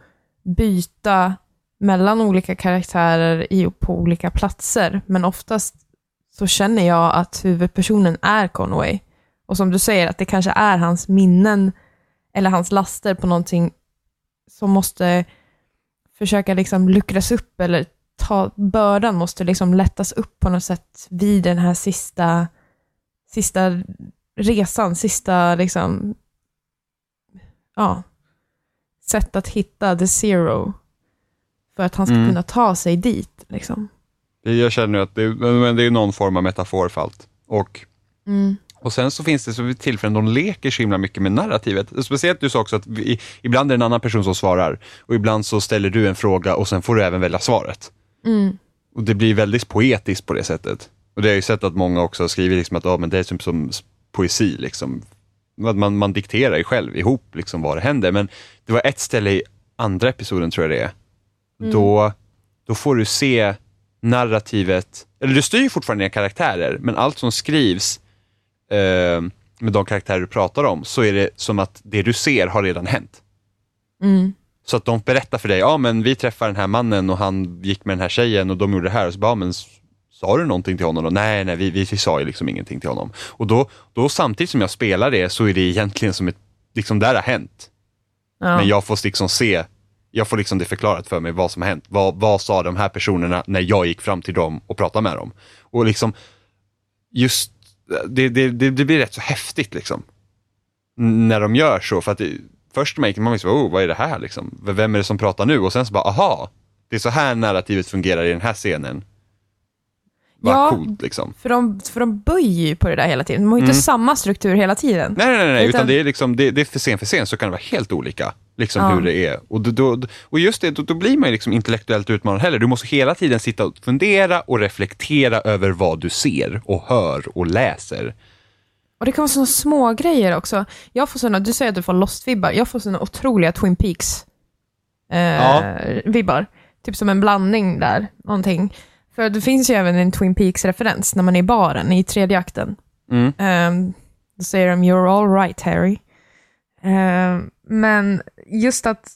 byta mellan olika karaktärer i, på olika platser, men oftast så känner jag att huvudpersonen är Conway. Och som du säger, att det kanske är hans minnen eller hans laster på någonting som måste försöka liksom luckras upp eller ta, bördan måste liksom lättas upp på något sätt vid den här sista, sista resan, sista liksom, ja, sätt att hitta the zero för att han ska Mm. kunna ta sig dit. Liksom. Jag känner att det, men det är någon form av metafor för allt. Och Mm. Och sen så finns det så tillfällen de leker så himla mycket med narrativet. Speciellt du sa också att vi, ibland är det en annan person som svarar och ibland så ställer du en fråga och sen får du även välja svaret. Mm. Och det blir väldigt poetiskt på det sättet. Och det har jag ju sett att många också skrivit liksom att ja, men det är typ som s- poesi. Liksom. Att Man, man dikterar ju själv ihop liksom vad det händer. Men det var ett ställe i andra episoden tror jag det är. Då, då får du se narrativet, eller du styr fortfarande dina karaktärer, men allt som skrivs eh, med de karaktärer du pratar om, så är det som att det du ser har redan hänt. Mm. Så att de berättar för dig, ja men vi träffade den här mannen och han gick med den här tjejen och de gjorde det här. Och så bara, ja, men sa du någonting till honom då? Nej, nej, vi, vi, vi sa ju liksom ingenting till honom. Och då, då samtidigt som jag spelar det så är det egentligen som ett, liksom där har hänt. Ja. Men jag får liksom se, jag får liksom det förklarat för mig vad som har hänt. Vad, vad sa de här personerna när jag gick fram till dem och pratade med dem? Och liksom, just, det, det, det, det blir rätt så häftigt liksom. När de gör så, för att det, först man gick man liksom, oh, vad är det här liksom? Vem är det som pratar nu? Och sen så bara, aha, det är så här narrativet fungerar i den här scenen. Vad Ja. coolt liksom. För, de, för de böjer ju på det där hela tiden. De har ju inte Mm. samma struktur hela tiden. Nej, nej, nej, nej. Utan- utan det är liksom, det, det är för scen för scen så kan det vara helt olika. Liksom Ja. hur det är. Och, då, då, och just det, då, då blir man ju liksom intellektuellt utmanad heller. Du måste hela tiden sitta och fundera och reflektera över vad du ser och hör och läser. Och det kan vara sådana små grejer också. Jag får såna, du säger att du får Lost-vibbar. Jag får sådana otroliga Twin Peaks eh, Ja. Typ som en blandning där, någonting. För det finns ju även en Twin Peaks-referens när man är i baren i tredje akten. Mm. Um, då säger de “You're all right Harry”. Ehm, men just att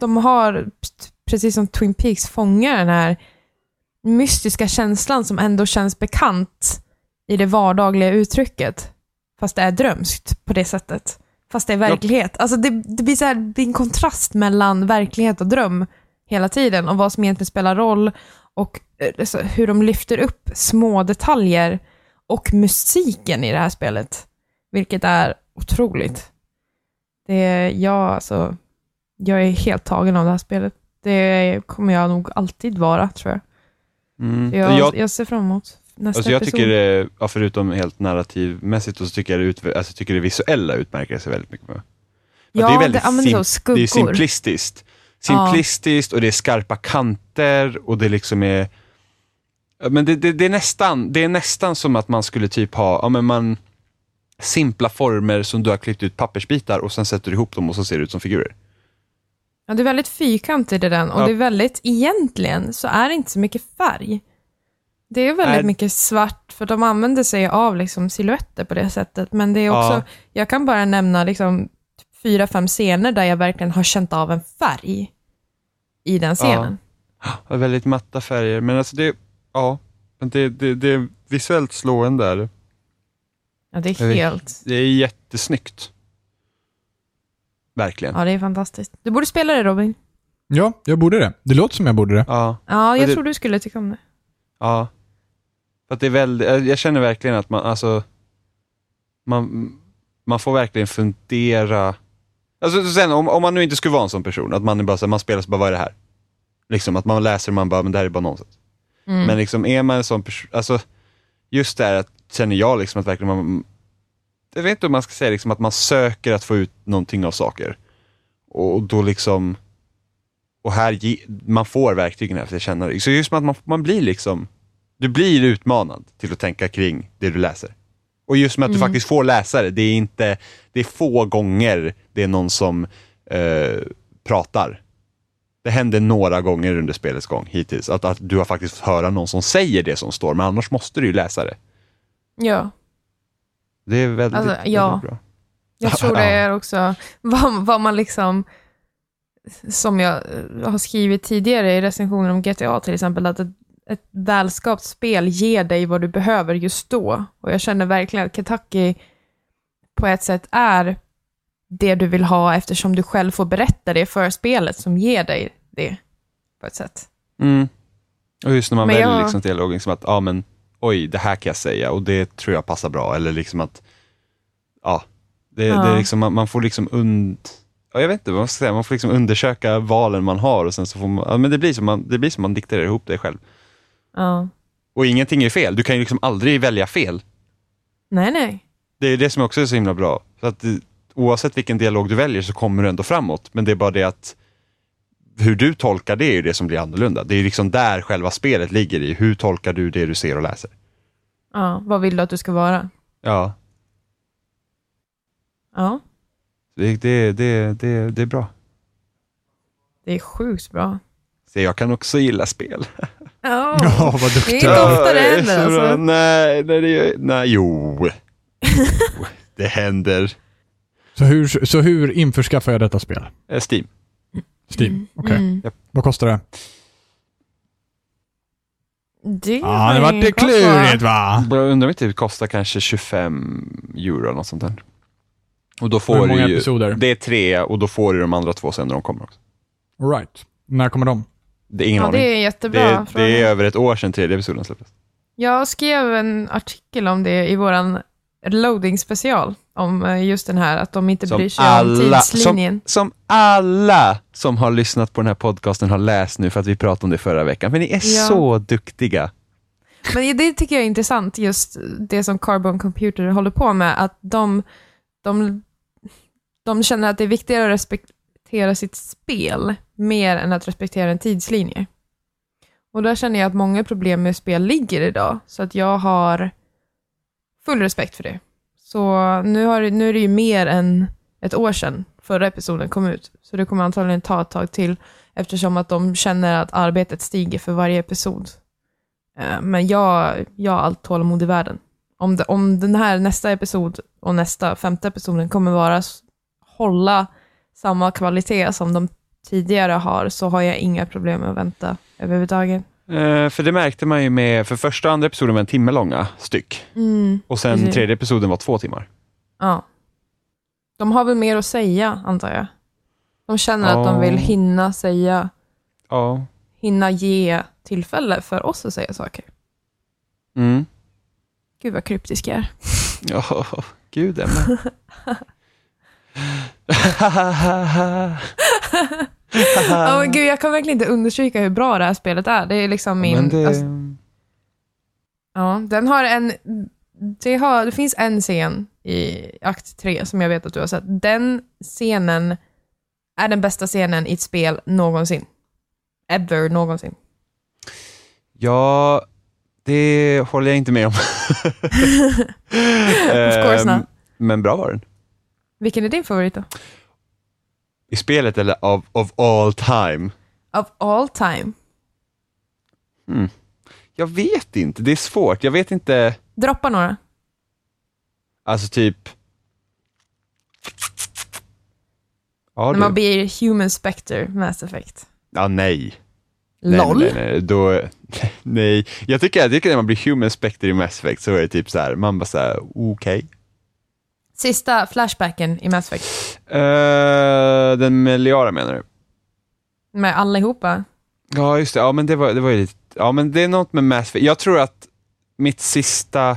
de har, precis som Twin Peaks, fångar den här mystiska känslan som ändå känns bekant i det vardagliga uttrycket. Fast det är drömskt på det sättet. Fast det är verklighet. Alltså det, det, blir så här, det blir en kontrast mellan verklighet och dröm hela tiden och vad som egentligen spelar roll och eh, så hur de lyfter upp små detaljer och musiken i det här spelet. Vilket är otroligt. Det jag, alltså, jag är helt tagen av det här spelet. Det kommer jag nog alltid vara, tror jag. Mm. Jag, Jag, jag ser fram emot nästa Alltså jag episod. tycker det, ja, förutom helt narrativmässigt, så tycker jag det, alltså, tycker det visuella utmärker sig väldigt mycket med. Ja, det är väldigt så sim- skuggor. Det är simplistiskt. Simplistiskt och det är skarpa kanter och det liksom är... Men det, det, det, är nästan, det är nästan som att man skulle typ ha, ja men man, simpla former som du har klippt ut pappersbitar och sen sätter du ihop dem och så ser det ut som figurer. Ja, det är väldigt fyrkantigt i den och Ja. det är väldigt, egentligen så är det inte så mycket färg. Det är väldigt Nej. mycket svart, för de använder sig av liksom silhuetter på det sättet. Men det är också, Ja. jag kan bara nämna liksom fyra, fem scener där jag verkligen har känt av en färg i den scenen. Ja, väldigt matta färger, men alltså det, ja, det, det, det är visuellt slående. Är det. Ja, det är helt, det är jättesnyggt. Verkligen. ja det är fantastiskt. Du borde spela det Robin. Ja, jag borde det. Det låter som jag borde det. Ja. Ja, jag det- tror du skulle tycka om det. Ja. För att det är väldigt, jag jag känner verkligen att man, alltså, man, man får verkligen fundera. Alltså sen om, om man nu inte skulle vara en sån person, att man bara så här, man spelar så bara, vad är det här? Liksom att man läser och man bara, men det här är bara nonsens. Mm. Men liksom är man en sån person, alltså just det här att, känner jag liksom att verkligen man, jag vet inte om man ska säga liksom att man söker att få ut någonting av saker. Och då liksom, och här, ge, man får verktygen här för att känna det. Så just att man, man blir liksom, du blir utmanad till att tänka kring det du läser. Och just med att du Mm. faktiskt får läsa det, det är inte, det är få gånger det är någon som eh, pratar. Det händer några gånger under spelets gång hittills, att, att du har faktiskt fått höra någon som säger det som står, men annars måste du ju läsa det. Ja, Det är väldigt, Alltså, ja. väldigt bra. jag tror det är också vad, vad man liksom, som jag eh, har skrivit tidigare i recensioner om GTA till exempel, att ett, välskapt spel ger dig vad du behöver just då. Och jag känner verkligen att Kentucky på ett sätt är det du vill ha eftersom du själv får berätta det för spelet som ger dig det på ett sätt. Mm. Och just när man Men väljer jag- liksom dialogen som att, ja men oj, det här kan jag säga och det tror jag passar bra. Eller liksom att, ja, det, Ja. det är liksom, man, man får liksom und... Ja, jag vet inte vad man ska säga, man får liksom undersöka valen man har och sen så får man, ja, men det blir som man, det blir som man dikterar ihop det själv. Ja. Och ingenting är fel, du kan ju liksom aldrig välja fel. Nej, nej. Det är det som också är så himla bra. Så att, eh, oavsett vilken dialog du väljer så kommer du ändå framåt. Men det är bara det att hur du tolkar det är ju det som blir annorlunda. Det är liksom där själva spelet ligger i. Hur tolkar du det du ser och läser? Ja, vad vill du att du ska vara? Ja, Ja, det, det, det, det, det är bra. det är sjukt bra. Så jag kan också gilla spel. Ja, Ja, vad det är duktig. inte ofta det är händer alltså. Nej, nej, det gör, nej, jo. Jo, det händer. Så hur, så hur införskaffar jag detta spel? Eh, Steam. Steam? Okej. Mm. Vad kostar det? Det Ja, har det vart det klurigt va? Jag undrar om inte det kostar kanske 25 euro eller något sånt där. Och då Hur får många du ju, episoder? Det är tre och då får du de andra två sen när de kommer också. All right. När kommer de? Det är ingen Ja, aning. det är Det jättebra. fråga. det är över ett år sedan tredje episoden släpptes. Jag skrev en artikel om det i våran loading special om eh, just den här, att de inte Som bryr sig alla, om tidslinjen. som, som alla som har lyssnat på den här podcasten har läst nu för att vi pratade om det förra veckan. För ni är Ja. så duktiga. Men det tycker jag är intressant, just det som Carbon Computer håller på med, att de, de, de känner att det är viktigare att respektera sitt spel mer än att respektera en tidslinje. Och där känner jag att många problem med spel ligger idag, så att jag har full respekt för det. Så nu, har, nu är det ju mer än ett år sedan förra episoden kom ut, så det kommer antagligen ta ett tag till, eftersom att de känner att arbetet stiger för varje episod. Eh, men jag, jag har allt tålamod i världen. Om, det, om den här nästa episod och nästa femte episoden kommer vara hålla samma kvalitet som de tidigare har, så har jag inga problem med att vänta överhuvudtaget. Eh, för det märkte man ju med, för första och andra episoden var en timme långa styck. Mm, Och sen Precis. tredje episoden var två timmar. ja. De har väl mer att säga, antar jag. De känner att de Ja. vill hinna säga, Ja. hinna ge tillfälle för oss att säga saker. Mm. Gud vad kryptisk jag är. Ja, gud Emma. Ja, men gud, jag kan verkligen inte understryka hur bra det här spelet är. Det är liksom min... Det, alltså, Ja, den har en... Det, har, det finns en scen i akt 3 som jag vet att du har sett. Den scenen är den bästa scenen i ett spel någonsin. Ever någonsin. Ja, det håller jag inte med om. Of course Ehm, not. Men bra var den. Vilken är din favorit då? I spelet eller of, of all time? Of all time. Jag vet inte, det är svårt. Jag vet inte, Droppa några. alltså typ... Ja, När du. man blir Human Spectre, Mass Effect. ja nej. LOL? Nej, nej, nej, då, nej. Jag tycker, jag tycker när man blir human spectre i Mass Effect så är det typ så här, man bara så här, okej. Sista flashbacken i Mass Effect. Eh, den med Liara menar du? Med allihopa. Ja, just det. Ja, men det var, det var ju lite, ja, men det är något med Mass Effect. Jag tror att mitt sista,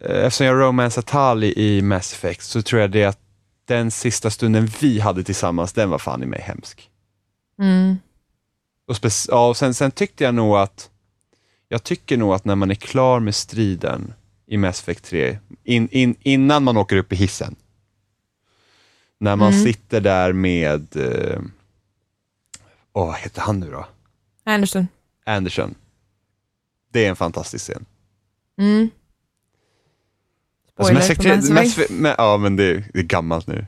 eh, eftersom jag romansar Tali i Mass Effect, så tror jag det att den sista stunden vi hade tillsammans, den var fan i mig hemsk. Mm. Och, spec- ja, och sen, sen tyckte jag nog att, jag tycker nog att när man är klar med striden i Mass Effect 3, in, in, innan man åker upp i hissen, när man Mm. sitter där med, eh, åh, vad heter han nu då? Anderson. Anderson. Det är en fantastisk scen. Mm. Alltså, Mass Effect 3 Mass Effect. Men- ja, men det, är- det är gammalt nu.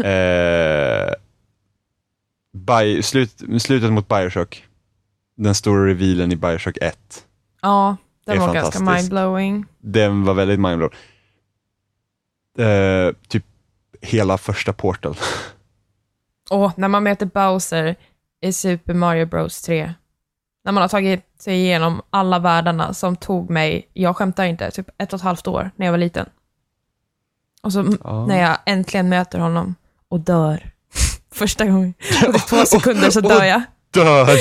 eh, Bio, slut, slutet mot Bioshock. Den stora revealen i Bioshock 1. Ja, den var ganska fantastisk. mindblowing. Den var väldigt mindblown. Eh, typ hela första Portal. Och när man möter Bowser i Super Mario Bros 3. När man har tagit sig igenom alla världarna som tog mig, jag skämtar inte, typ ett och ett halvt år när jag var liten. Och så Ja. när jag äntligen möter honom och dör. Första gången. Och två sekunder så dör jag. Död!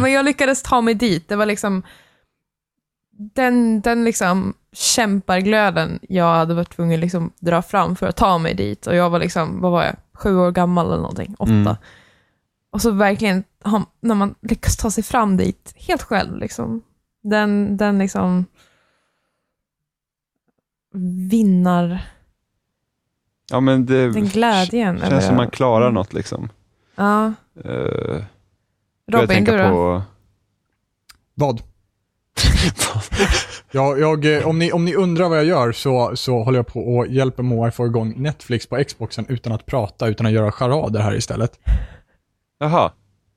Men jag lyckades ta mig dit. Det var liksom den, den liksom kämparglöden jag hade varit tvungen liksom dra fram för att ta mig dit. Och jag var liksom, vad var jag, sju år gammal eller någonting, åtta. Mm. Och så verkligen, när man lyckas ta sig fram dit helt själv, liksom. Den, den liksom vinnar, Ja, men det den glädjen. känns över- som man klarar något liksom. Ja. Uh, Robin, tänka du då? på... Vad? Ja, jag, eh, om, ni, om ni undrar vad jag gör så, så håller jag på och hjälper Moa att få igång Netflix på Xboxen utan att prata, utan att göra charader här istället. Jaha.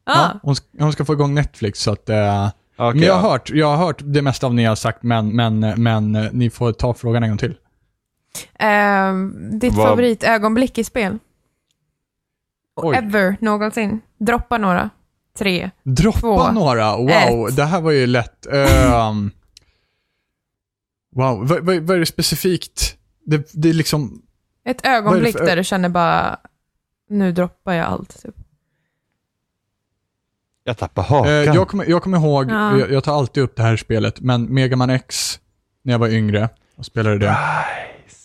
Ah, Ja, hon, ska, hon ska få igång Netflix så att... Eh, Okej, men jag har, ja. hört, jag har hört det mesta av ni har sagt, men, men, men eh, ni får ta frågan en gång till. Ehm, ditt Vad- favoritögonblick i spel? Oj. Ever, någonsin. Droppa några. Tre. Droppa Två, några. Wow, ett. det här var ju lätt. Ehm, wow, vad, vad, vad är det specifikt? Det, det är liksom... Ett ögonblick för- där du känner bara, nu droppar jag allt. Typ. Jag tappar hakan. Eh, jag, kommer, jag kommer ihåg, Ja. jag, jag tar alltid upp det här spelet, men Mega Man X, när jag var yngre och spelade det.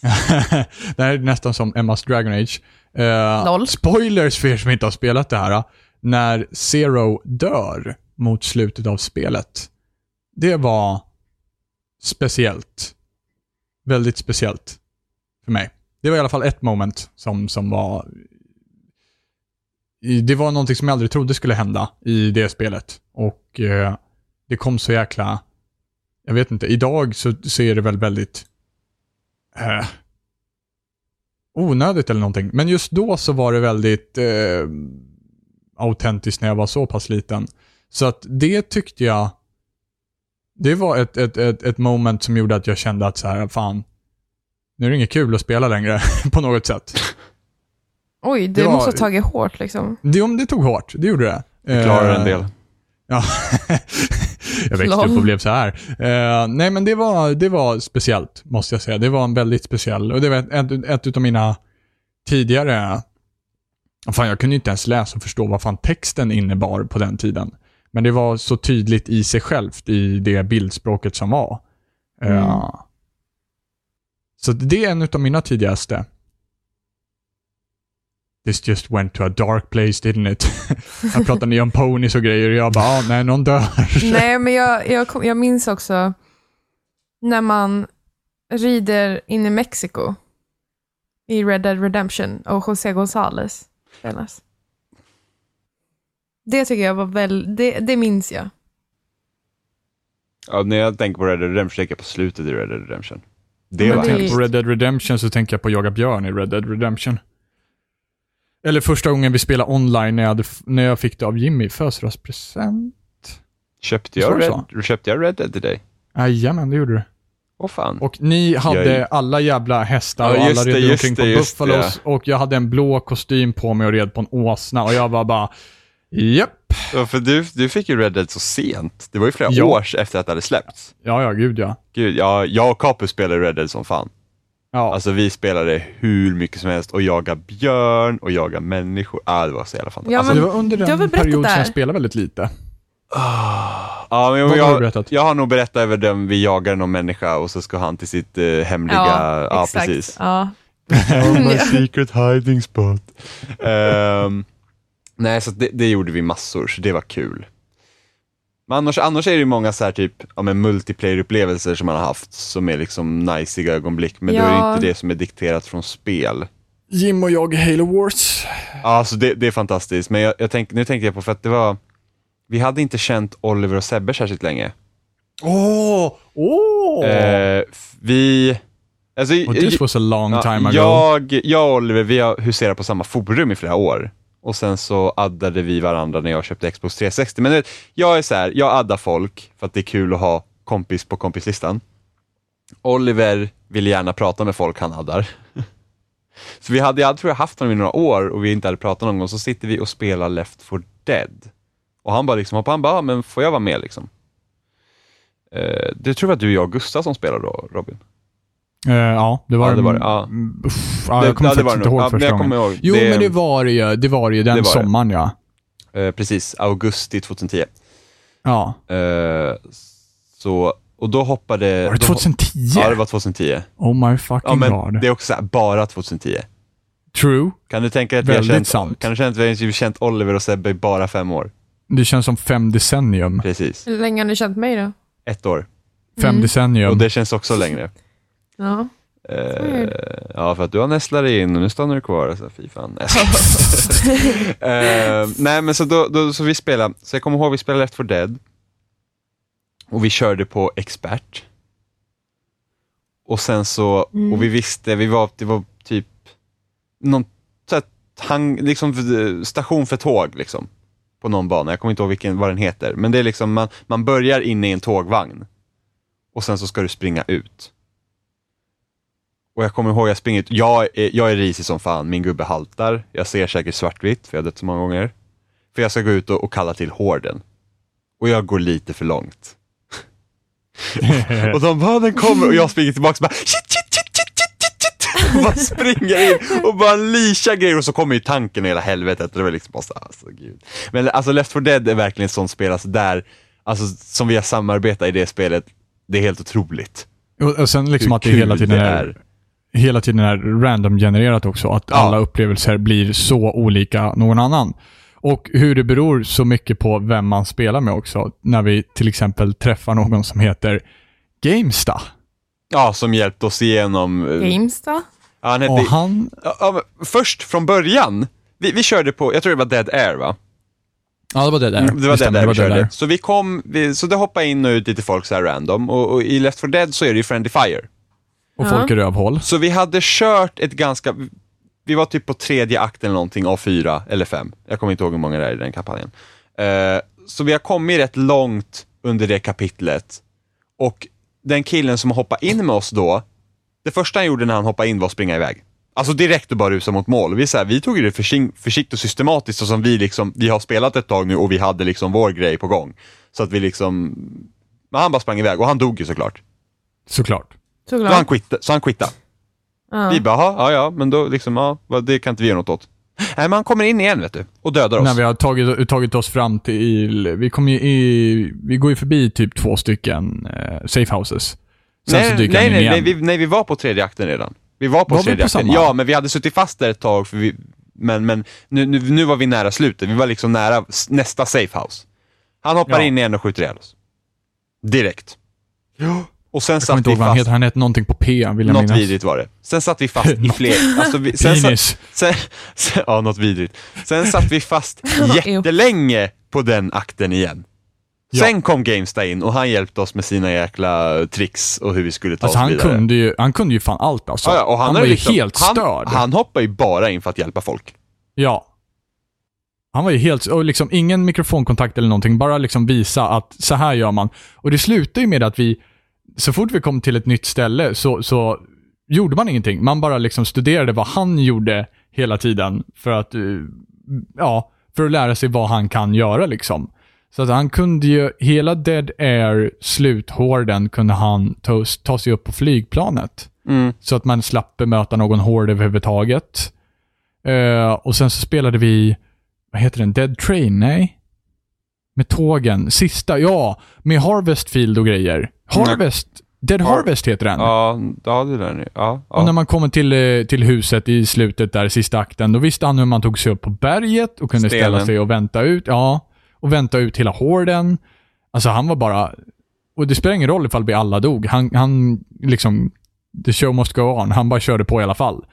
det här är nästan som Emmas Dragon Age. Eh, Noll. Spoilers för er som inte har spelat det här. När Zero dör mot slutet av spelet. Det var speciellt. Väldigt speciellt för mig. Det var i alla fall ett moment som, som var... Det var någonting som jag aldrig trodde skulle hända i det spelet. Och eh, det kom så jäkla... Jag vet inte, idag så, så är det väl väldigt... Eh, onödigt eller någonting. Men just då så var det väldigt eh, autentiskt när jag var så pass liten. Så att det tyckte jag, det var ett, ett, ett, ett moment som gjorde att jag kände att så här, fan, nu är det inget kul att spela längre på något sätt. Oj, Det det var- måste ha tagit hårt liksom. Det, om det tog hårt, det gjorde det. Jag klarar en Eh, del. Ja, jag växte upp och blev så här. Eh, nej, men det var, det var speciellt, måste jag säga. Det var en väldigt speciell, och det var ett, ett, ett av mina tidigare... Fan, jag kunde inte ens läsa och förstå vad fan texten innebar på den tiden. Men det var så tydligt i sig självt, i det bildspråket som var. Mm. Så det är en av mina tidigaste. This just went to a dark place, didn't it? jag pratade ni om ponies och grejer och jag bara, ah, nej, någon dör. Nej, men jag, jag, kom, jag minns också när man rider in i Mexiko i Red Dead Redemption och José González spelas. Det tycker jag var väl, det, det minns jag. Ja, när jag tänker på Red Dead Redemption tänker jag på slutet i Red Dead Redemption. Det var hemskt. På Red Dead Redemption så tänker jag på Jaga Björn i Red Dead Redemption. Eller första gången vi spelade online när jag, hade, när jag fick det av Jimmy i födelsedagspresent. Köpte jag? Red, köpte jag Red Dead till dig? Jajamän, det gjorde du. Åh fan. Och ni hade Jag- alla jävla hästar Ja, och just alla red omkring på Buffalos och jag hade en blå kostym på mig och red på en åsna och jag var bara Japp. Ja, för du, du fick ju Red Dead så sent. Det var ju flera Ja. år efter att det hade släppts. Ja, ja, gud ja. Gud, ja, jag och Capus spelade Red Dead som fan. Ja, Alltså vi spelade hur mycket som helst och jaga björn och jaga människor. Ah, det var så jävla fantastiskt. Ja, alltså, det men var under den period som där? jag spelade väldigt lite. Ja, men Vad har du jag, berättat? jag har nog berättat över den vi jagar någon människa och så ska han till sitt eh, hemliga... Ja, exakt. precis. Ja. my secret hiding spot. Ehm, nej, så det, det gjorde vi massor, så det var kul. Men annars, annars är det ju många så här typ, ja, men multiplayer-upplevelser som man har haft som är liksom najsiga ögonblick, men då är det Ja. inte det som är dikterat från spel. Jim och jag Halo Wars. Ja, alltså det, det är fantastiskt, men jag, jag tänk, nu tänkte jag på för att det var, vi hade inte känt Oliver och Sebbe särskilt länge. Åh! Åh! Eh, f- vi, alltså, Och this was a long Ja, time ago. Jag, jag och Oliver, vi har huserat på samma forum i flera år. Och sen så addade vi varandra när jag köpte Xbox 360. Men vet, jag är så här, jag addar folk för att det är kul att ha kompis på kompislistan. Oliver vill gärna prata med folk han addar. Så vi hade, jag tror jag haft honom i några år och vi inte hade pratat någon gång, så sitter vi och spelar Left 4 Dead. Och han bara liksom han bara, "Ja, men får jag vara med liksom? Eh, det tror jag att du, jag och Gustav som spelar då, Robin. Eh, ja, det var Ja, det var det, ja. Uff, ja, jag kommer det faktiskt var det inte ihåg Ja, första jag gången. ihåg. Jo, men det var det ju. Det var det ju den Det var det. sommaren, ja. Eh, precis, augusti 2010. Ja. Eh, så, och då hoppade... Var det då- 2010? Ja, det var 2010. Oh my fucking Ja, men god. det är också bara 2010. True. Kan du tänka dig att vi har Väldigt känt, sant. Kan du känna att vi har känt Oliver och Sebbe i bara fem år? Det känns som fem decennium. Precis. Hur länge har ni känt mig då? Ett år. Fem Mm. decennium. Och det känns också längre. Ja. Eh, Weird. ja, för att du har nästlat dig in och nu stannar du kvar. Alltså, fy fan. Nej, Eh, nej men så, då, då, så vi spelade, så jag kommer ihåg vi spelade Left 4 Dead. Och vi körde på expert. Och sen så, Mm. och vi visste, vi var, det var typ någon så här, hang, liksom eh, station för tåg liksom. På någon bana, jag kommer inte ihåg vilken, vad den heter. Men det är liksom, man, man börjar inne i en tågvagn. Och sen så ska du springa ut. Och jag kommer ihåg, jag springer ut, jag är, jag är risig som fan, min gubbe haltar. Jag ser säkert svartvitt, för jag har dött så många gånger. För jag ska gå ut och, och kalla till horden. Och jag går lite för långt. och de bara, den kommer, och jag springer tillbaka och bara, shit, shit, bara springer in och bara lishar grejer och så kommer ju tanken och hela helvetet. Det var liksom bara så, alltså gud. Men alltså Left 4 Dead är verkligen ett sånt spel, alltså där, alltså som vi har samarbetat i det spelet, det är helt otroligt. Och, och sen liksom Hur att det hela tiden det är, är. hela tiden är random-genererat också. Att Ja. alla upplevelser blir så olika någon annan. Och hur det beror så mycket på vem man spelar med också. När vi till exempel träffar någon som heter Gamesta. Ja, som hjälpte oss igenom. eh, Games då? Ja, han hette, Och han... ja, först från början, vi, vi körde på, jag tror det var Dead Air va? Ja, det var det där. Mm, det var Dead Air vi Dead körde. Air. Så vi kom, vi, så det hoppade in och ut lite folk så här random och, och i Left 4 Dead så är det ju Friendly Fire. Och Ja. folk är rövhål. Så vi hade kört ett ganska, vi var typ på tredje akten eller någonting av fyra eller fem. Jag kommer inte ihåg hur många det är i den kampanjen. Eh, så vi har kommit rätt långt under det kapitlet. Och den killen som hoppade in med oss då, det första han gjorde när han hoppade in var att springa iväg. Alltså direkt och bara rusa mot mål. Vi, så här, vi tog det försi- försiktigt och systematiskt som vi liksom, vi har spelat ett tag nu och vi hade liksom vår grej på gång. Så att vi liksom, men han bara sprang iväg och han dog ju såklart. Såklart. Så han Såklart. quittade, så han quittade. Ja. Vi bara, "Jaha, ja ja, men då liksom, ja, det kan inte vi göra något åt. Nej, men han kommer in igen vet du, och dödar oss. När vi har tagit, tagit oss fram till... Vi, kommer ju i, vi går ju förbi typ två stycken eh, safe houses. Sen nej, så dyker nej, han in nej, igen. nej, vi, nej, vi var på tredje akten redan. Vi var på Var tredje på akten, ja, men vi hade suttit fast där ett tag för vi, Men, men nu, nu, nu var vi nära slutet, vi var liksom nära nästa safe house. Han hoppar Ja. in igen och skjuter ihjäl oss. Direkt. Och sen Jag satt inte vi ihåg vad han fast, heter. Han hette någonting på P, vill jag något minnas. vidrigt var det. Sen satt vi fast i fler, alltså vi, sen, satt, Penis. sen, sen, ja något vidrigt. Sen satt vi fast jättelänge på den akten igen. Ja. Sen kom Gamesta in och han hjälpte oss med sina jäkla tricks och hur vi skulle ta Alltså oss han vidare. kunde, ju, han kunde ju fan allt alltså. Ja, ja, och han, var är ju liksom, helt han, störd. Han hoppar ju bara in för att hjälpa folk. Ja. Han var ju helt, och liksom ingen mikrofonkontakt eller någonting, bara liksom visa att så här gör man. Och det slutade ju med att vi, så fort vi kom till ett nytt ställe så, så gjorde man ingenting. Man bara liksom studerade vad han gjorde hela tiden för att, eh, ja, för att lära sig vad han kan göra liksom. Så att han kunde ju, hela Dead Air sluthården kunde han ta, ta sig upp på flygplanet. Mm. Så att man slapp bemöta någon hård överhuvudtaget. Eh, och sen så spelade vi, vad heter den, Dead Train? Nej? Med tågen. Sista, ja. Med Harvest Field och grejer. Harvest, Dead Har- Harvest heter den. Ja, ja det där nu. Ja, Och när ja. man kommer till, eh, till huset i slutet där, sista akten, då visste han hur man tog sig upp på berget och kunde ställa Stenen. sig och vänta ut. Ja, och vänta ut hela horden. Alltså han var bara... Och det spelar ingen roll ifall vi alla dog. Han, han liksom... The show must go on. Han bara körde på i alla fall.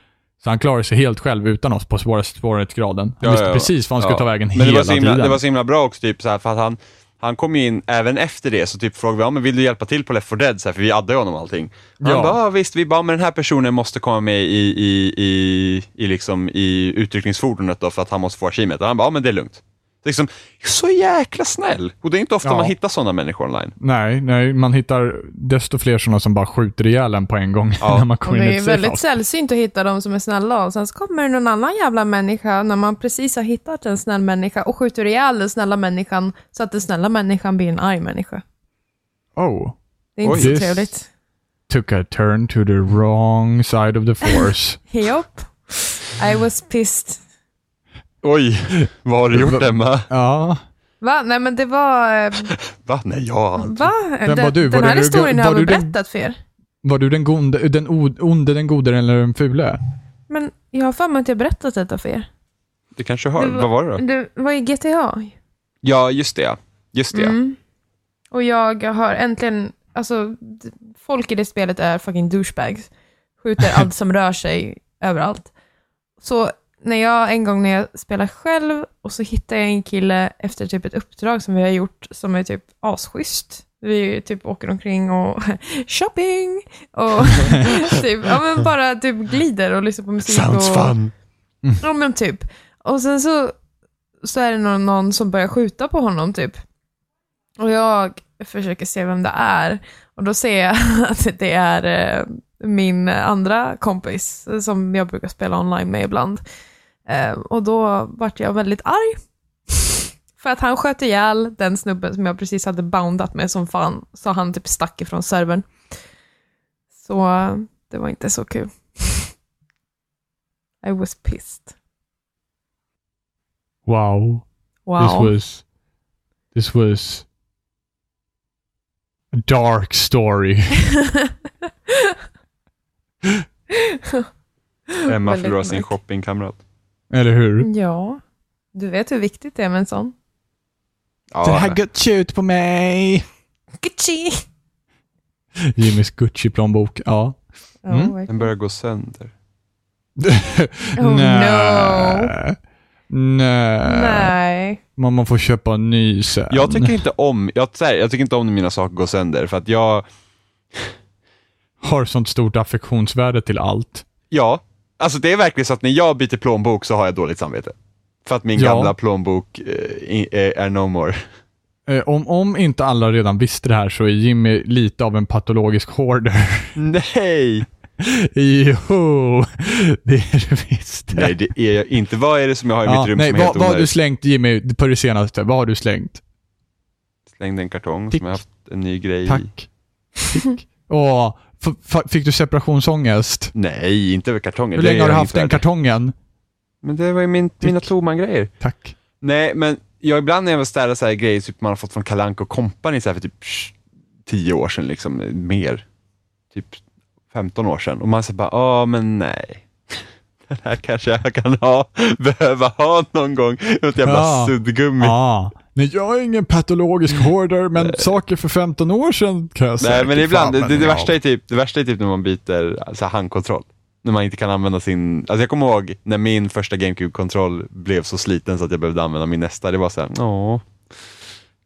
Så han klarade sig helt själv utan oss på svårighetsgraden. Han Ja, visste ja, ja. precis vad han skulle Ja. ta vägen Men hela det var, himla, tiden. det var så himla bra också, typ så här, för att han, han kom ju in även efter det, så typ frågade vi, ja, men vill du hjälpa till på Left 4 Dead? Så här, för vi addade ju honom och allting. Han Ja. bara, ja, visst, vi bara, men den här personen måste komma med i, i, i, i, liksom, i utryckningsfordonet då, för att han måste få. Och han bara, ja men det är lugnt. Liksom, så jäkla snäll! Och det är inte ofta Ja. man hittar sådana människor online. Nej, nej, man hittar desto fler sådana som bara skjuter ihjäl en på en gång Ja. när man kommer in det är väldigt sällsynt att hitta de som är snälla och sen så kommer det någon annan jävla människa när man precis har hittat en snäll människa och skjuter ihjäl den snälla människan så att den snälla människan blir en arg människa. Oh. Det är inte Oj. så trevligt. Took a turn to the wrong side of the force. Japp. I was pissed. Oj, vad har du gjort Emma? ja. Va? Nej men det var... eh, Va? Nej, jag har inte. Va? Den, var du? Var den här du- historien har var jag väl du den- berättat för er? Var du den, gonde, den o- onde, den gode eller den fule? Men jag har för mig att jag berättat detta för er. Du kanske har, Det var- vad var det då? Det var i GTA. Ja, just det ja. Just det ja. Mm. Och jag har äntligen, alltså d- folk i det spelet är fucking douchebags. Skjuter allt som rör sig överallt. Så när jag en gång när jag spelar själv och så hittar jag en kille efter typ ett uppdrag som vi har gjort som är typ asschysst. Vi typ åker omkring och shopping och typ, ja men bara typ glider och lyssnar på musik Sounds och fun. Ja men typ. Och sen så, så är det någon, någon som börjar skjuta på honom typ. Och jag försöker se vem det är. Och då ser jag att det är eh, min andra kompis som jag brukar spela online med ibland. Eh, och då vart jag väldigt arg. För att han sköt ihjäl den snubben som jag precis hade boundat med som fan. Så han typ stack ifrån servern. Så det var inte så kul. I was pissed. Wow. Wow. This was... This was... A dark story. Emma förlorar sin shoppingkamrat. Eller hur? Ja, du vet hur viktigt det är med en sån. Ja, Gucci ut på mig! Gucci! Jimmys Gucci-plånbok, ja. Ja, Mm. verkligen. den börjar gå sönder. Oh, Nej. Nej. Nej. Mamma får köpa en ny sen. Jag tycker inte om, jag, här, jag tycker inte om när mina saker går sönder för att jag, Har sånt stort affektionsvärde till allt. ja, alltså det är verkligen så att när jag byter plånbok så har jag dåligt samvete. För att min Ja. gamla plånbok eh, eh, är no more. Eh, om, om inte alla redan visste det här så är Jimmy lite av en patologisk hoarder. Nej! jo, det är du visst. Nej, det är jag inte. Vad är det som jag har i Ja, mitt rum nej, som är vad, helt vad har du slängt Jimmy på det senaste? Vad har du slängt? Slängde en kartong Tick. som jag haft en ny grej i. Tack. Tick. Åh, fick du separationsångest? Nej, inte över kartongen. Hur länge har du haft den kartongen? Men det var ju min, mina Toman-grejer. Tack. Nej, men jag ibland när jag städar så här grejer typ man har fått från Kalanko Company så här för typ sh- tio år sedan, liksom mer. Typ 15 år sedan. Och man säger bara, ja men nej. den här kanske jag kan ha, behöva ha någon gång. Något jävla Ja. suddgummi. Ah. Nej, jag är ingen patologisk hoarder, men saker för 15 år sedan kan jag Nej, säkert men ibland, fan det, det, värsta är typ, det värsta är typ när man byter alltså, handkontroll. När man inte kan använda sin, alltså jag kommer ihåg när min första GameCube-kontroll blev så sliten så att jag behövde använda min nästa. Det var såhär, åh.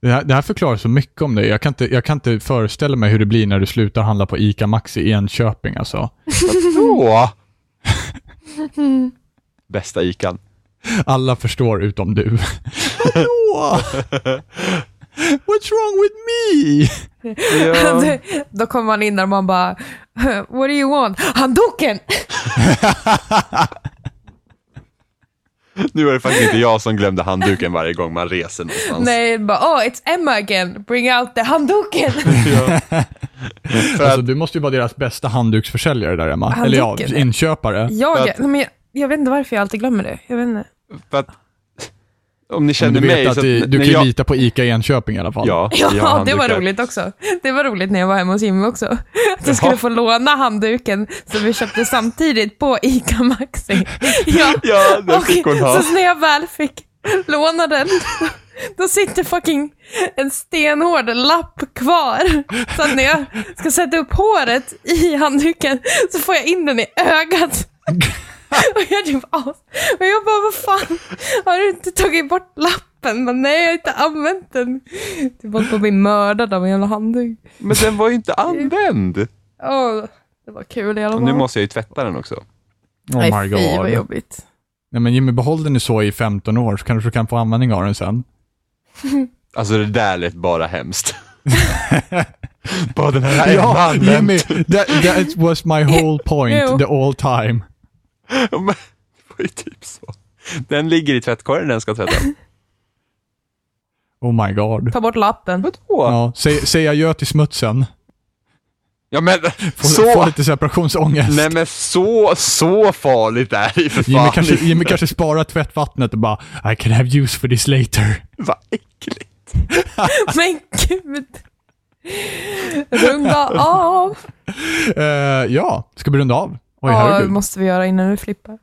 Det här, det här förklarar så mycket om dig. Jag kan, inte, jag kan inte föreställa mig hur det blir när du slutar handla på ICA Maxi i Enköping alltså. Åh! Bästa ikan. Alla förstår utom du. Vadå? What's wrong with me? Ja. Då kommer man in där och man bara, what do you want? Handduken! Nu var det faktiskt inte jag som glömde handduken varje gång man reser någonstans. Nej, bara, oh it's Emma again, bring out the handduken! Ja. Alltså, du måste ju vara deras bästa handduksförsäljare där Emma. Eller ja, Handduken? inköpare. Jag, att- men jag, jag vet inte varför jag alltid glömmer det. Jag vet inte. för att, om ni känner du vet mig att så du, att du kan jag, lita på ICA i Enköping i alla fall. Ja, Ja, det var roligt också. Det var roligt när jag var hemma hos Jimmy också. Att jag skulle få låna handduken som vi köpte samtidigt på ICA Maxi. Ja, Ja, det och fick hon ha. så när jag väl fick låna den, då sitter fucking en stenhård lapp kvar. Så att när jag ska sätta upp håret i handduken så får jag in den i ögat. Och jag typ as. Och jag bara, vad fan, har du inte tagit bort lappen? Men nej, jag har inte använt den. Typ hållit på att bli mördad av en jävla handduk. Men den var ju inte använd. Åh, det var kul i alla Och fall. nu måste jag ju tvätta den också. Oh Nej, my fy vad god. jobbigt. Nej, men Jimmy, behåll den nu så i 15 år så kanske du kan få användning av den sen. Alltså det där lät bara hemskt. bara den här Ja, Jimmy, that, that was my whole point the all time. Men, det var ju typ så. Den ligger i tvättkorgen den ska tvättas. Oh my god. Ta bort lappen. Vadå? Ja, säg, säg adjö till smutsen. Ja men Få, så, få lite separationsångest. nej men så, så farligt är det för Jimmy fan kanske, inte. Jimmy kanske sparar tvättvattnet och bara I can have use for this later. Vad äckligt. Men gud. Runda av. Eh, ja, ska vi runda av? Oj, herregud. måste vi göra innan vi flippar.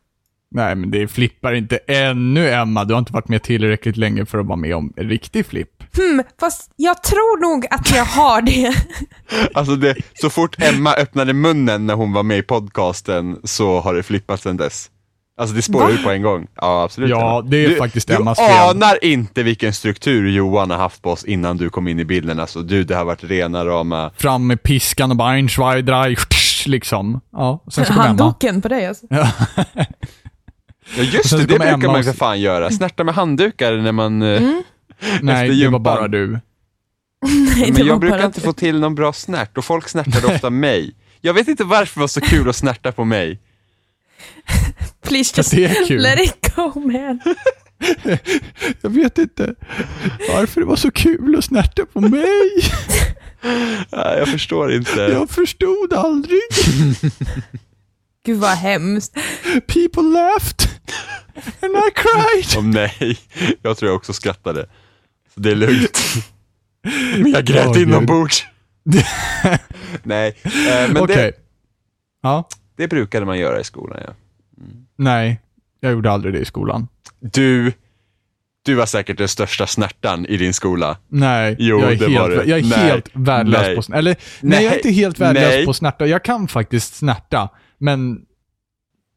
Nej, men det flippar inte ännu, Emma. Du har inte varit med tillräckligt länge för att vara med om en riktig flipp. Hmm, fast jag tror nog att jag har det. Alltså det, så fort Emma öppnade munnen när hon var med i podcasten så har det flippat sedan dess. Alltså det spårar ut på en gång. Ja, absolut. Ja, det är du, faktiskt du Emmas fel. anar inte vilken struktur Johan har haft på oss innan du kom in i bilden. Alltså du, det har varit rena rama... Fram med piskan och bara ein, liksom. Ja, sen så kommer Emma. Handduken på dig alltså. Ja just sen det, det brukar Emma man ju för fan göra. Snärta med handdukar när man... eh, Mm. Nej, det var bara du. Nej, Men jag brukar inte att- få till någon bra snärt och folk snärtade ofta mig. Jag vet inte varför det var så kul att snärta på mig. Please just let it go man. Jag vet inte varför det var så kul att snärta på mig. Nej, Jag förstår inte. Jag förstod aldrig. Gud vad hemskt. People laughed. And I cried. Om nej, jag tror jag också skrattade. Så det är lugnt. Men jag grät Gud. inombords. nej, eh, men Okej. det, Ja. det brukade man göra i skolan ja. Nej, jag gjorde aldrig det i skolan. Du, du var säkert den största snärtan i din skola. Nej, Jo, jag är, det helt, var det. jag är Nej. helt värdelös Nej. på snärta. Eller, nej. jag är Nej. inte helt värdelös Nej. på snärta. Jag kan faktiskt snärta, men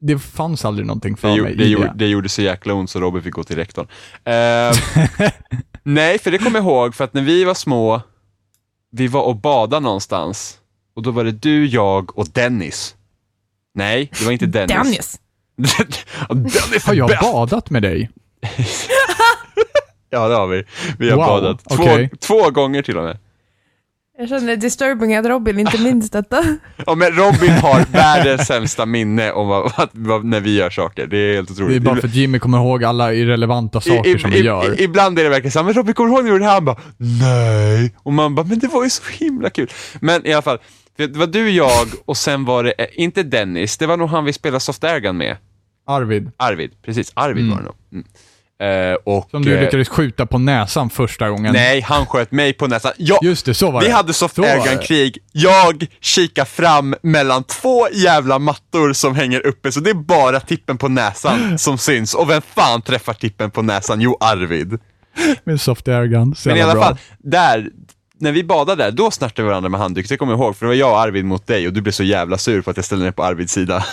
det fanns aldrig någonting för Det, mig det, i gjorde, det. det gjorde så jäkla ont så Robin fick gå till rektorn. Eh, nej, för det kommer jag ihåg, för att när vi var små, vi var och badade någonstans. Och då var det du, jag och Dennis. Nej, det var inte Dennis. Dennis. Dennis Har jag badat med dig? Ja, det har vi. Vi har Wow, badat. Två, okej. två gånger till och med. Jag känner disturbing att Robin inte minns detta. Ja, men Robin har världens sämsta minne om vad, vad, vad, när vi gör saker. Det är helt otroligt. Det är bara för att Jimmy kommer ihåg alla irrelevanta I- saker i- som vi i- gör. i- Ibland är det verkligen så men Robin kommer ihåg när du gjorde det här? Han bara, nej. Och man bara, men det var ju så himla kul. Men i alla fall, det var du, jag och sen var det, eh, inte Dennis, det var nog han vi spelade Soft Airgun med. Arvid. Arvid, precis. Arvid Mm. var det nog. Mm. Eh, och, Som du eh, lyckades skjuta på näsan första gången. Nej, han sköt mig på näsan. Jag, Just det, så var vi det. hade soft airgun-krig. Jag kikar fram mellan två jävla mattor som hänger uppe, så det är bara tippen på näsan som syns. Och vem fan träffar tippen på näsan? Jo, Arvid. Med soft airgun. Men i alla bra. fall, där, när vi badade där, då snärtade vi varandra med handduk. Det kommer jag ihåg, för det var jag och Arvid mot dig och du blev så jävla sur för att jag ställde mig på Arvids sida.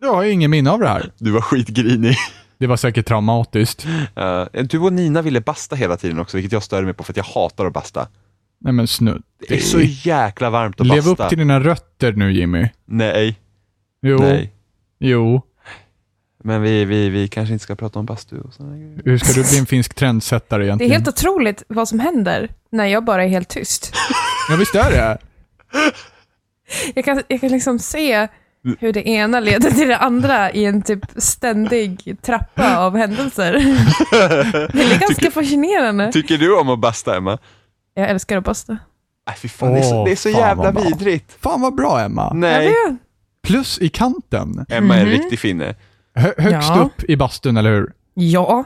Jag har ingen minne av det här. Du var skitgrinig. Det var säkert traumatiskt. Uh, du och Nina ville basta hela tiden också, vilket jag störde mig på för att jag hatar att basta. Nej men snudd. Det är så jäkla varmt att Lev basta. upp till dina rötter nu Jimmy. Nej, Jo. nej. Jo. Men vi, vi, vi kanske inte ska prata om bastu och sådana grejer. Hur ska du bli en finsk trendsättare Det är egentligen? helt otroligt vad som händer när jag bara är helt tyst. Ja visst är det. Jag kan, jag kan liksom se hur det ena leder till det andra i en typ ständig trappa av händelser. Det är ganska fascinerande. Tycker du om att basta, Emma? Jag älskar att basta. Nej, fy fan, det är så, det är så fan jävla vidrigt. Fan vad bra Emma. Nej. Plus i kanten. Emma är en Mhm. riktig finne. Hö högst Ja. upp i bastun, eller hur? Ja.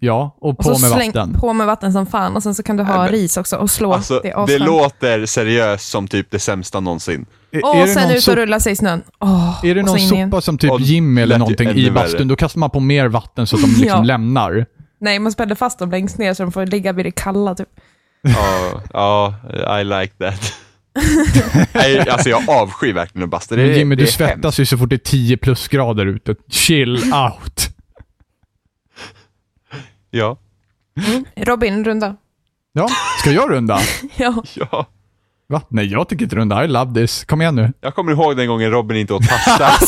Ja, och Och på så med släng vatten. på med vatten som fan och sen så kan du ha Nej, men- ris också och slå. Alltså, det det låter seriöst som typ det sämsta någonsin. Är- Och är sen någon ut och rulla sig i snön. Åh, Är det och någon sopa som typ Och Jimmy eller någonting i bastun, då kastar man på mer vatten så att de liksom Ja. lämnar. Nej, man spänner fast dem längst ner så de får ligga vid det kalla typ. Ja, ja, I like that. Nej, alltså jag avskyr verkligen att basta. Det, Men är- Jimmy, det du svettas hemskt. ju så fort det är 10 plusgrader ute. Chill out. Ja, Robin, runda. Ja, ska jag runda? Ja. ja. Va? Nej, jag tycker inte runda. I love this. Kom igen nu. Jag kommer ihåg den gången Robin inte åt pasta.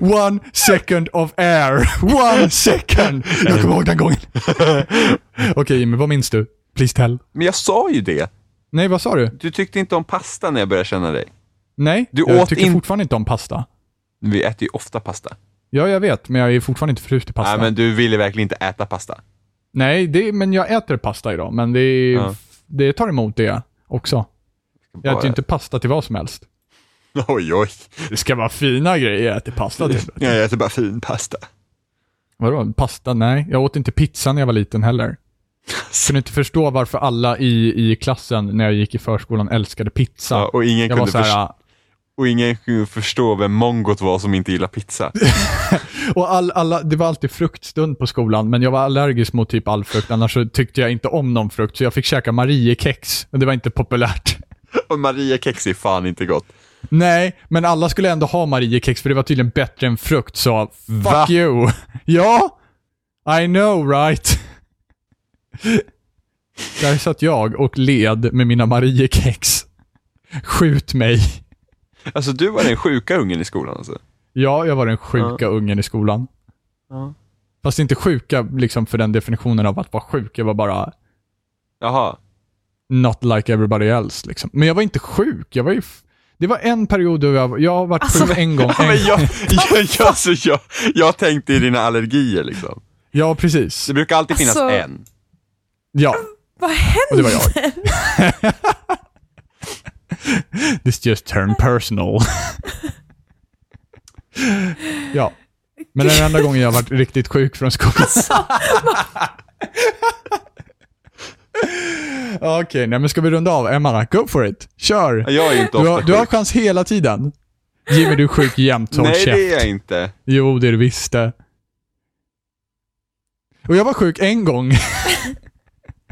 One second of air. One second. Jag kommer ihåg den gången. Okej Jimmy, vad minns du? Please tell. Men jag sa ju det. Nej, vad sa du? Du tyckte inte om pasta när jag började känna dig. Nej, Du jag åt tycker in- fortfarande inte om pasta. Vi äter ju ofta pasta. Ja, jag vet, men jag är fortfarande inte förtjust i pasta. Nej, men du ville verkligen inte äta pasta. Nej, det, men jag äter pasta idag, men det, Ja. det tar emot det också. Jag äter ju inte pasta till vad som helst. Oj, oj. Det ska vara fina grejer jag äter pasta till. Jag äter bara fin pasta. Vadå, pasta? Nej, jag åt inte pizza när jag var liten heller. Kunde inte förstå varför alla i, i klassen när jag gick i förskolan älskade pizza. Ja, och, ingen jag var kunde så här, först- och ingen kunde förstå vem mongot var som inte gillar pizza. och all, alla, det var alltid fruktstund på skolan, men jag var allergisk mot typ all frukt, annars så tyckte jag inte om någon frukt, så jag fick käka Mariekex, och det var inte populärt. Och Maria kex är fan inte gott. Nej, men alla skulle ändå ha Mariekex för det var tydligen bättre än frukt, så fuck Va? you. Ja, I know right. Där satt jag och led med mina Mariekex. Skjut mig. Alltså du var den sjuka ungen i skolan alltså? Ja, jag var den sjuka ungen i skolan. Ja. Fast inte sjuka liksom för den definitionen av att vara sjuk, jag var bara Jaha. not like everybody else liksom. Men jag var inte sjuk, jag var ju... Det var en period då jag, jag har varit Alltså, sjuk en gång. Ja, En, men jag, jag, jag, alltså, jag, jag tänkte i dina allergier liksom. ja, precis. Det brukar alltid finnas Alltså- en. Ja, Vad händer? och det var jag. This just turned personal. ja. Men den enda gången jag har varit riktigt sjuk från skolan. Okej, nej men ska vi runda av? Emma, go for it. Kör. Jag är inte Du har, du har chans hela tiden. Jimmy, du är sjuk jämt. Håll Nej käft. det är jag inte. Jo, det är du visst det. Och jag var sjuk en gång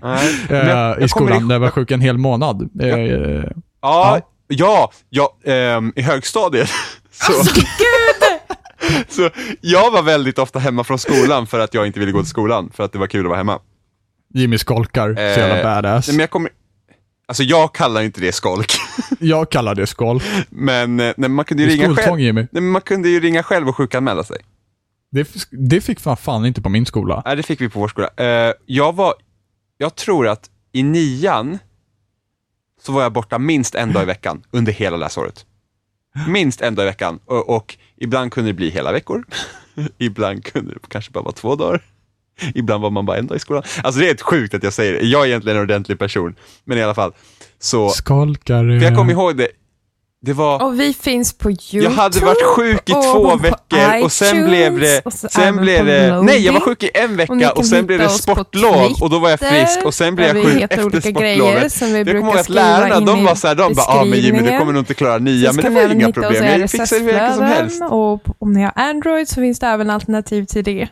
Nej. eh, jag- i jag skolan, där jag var sjuk en hel månad. Eh, eh, Ja, ja, ja, ehm, i högstadiet. Så, Alltså, Gud! så jag var väldigt ofta hemma från skolan för att jag inte ville gå till skolan, för att det var kul att vara hemma. Jimmy skolkar, så jävla Eh, badass. Nej, men jag kommer, alltså jag kallar inte det skolk, Jag kallar det skolk. men eh, nej, man kunde ju ringa själv. Jimmy. Nej, man kunde ju ringa själv och sjukanmäla sig. Det, det fick fan, fan inte på min skola. Nej, det fick vi på vår skola. Eh, jag var, jag tror att i nian så var jag borta minst en dag i veckan under hela läsåret. Minst en dag i veckan och, och ibland kunde det bli hela veckor. ibland kunde det kanske bara vara två dagar. Ibland var man bara en dag i skolan. Alltså det är ett sjukt att jag säger det. Jag är egentligen en ordentlig person, men i alla fall. Så, Skolkare. för jag kommer ihåg det, Det var... Och vi finns på YouTube. Jag hade varit sjuk i och två veckor och sen iTunes, blev det, och sen även blev det, nej jag var sjuk i en Och vecka kan och sen blev det sportlov och då var jag frisk och sen blev jag sjuk efter sportlovet. Jag kommer ihåg att lärarna, de var såhär, de bara, ah men Jimmy du kommer nog inte klara nia, men det var inga problem, jag fixar hur mycket som helst. Och om ni har Android så finns det även alternativ till det.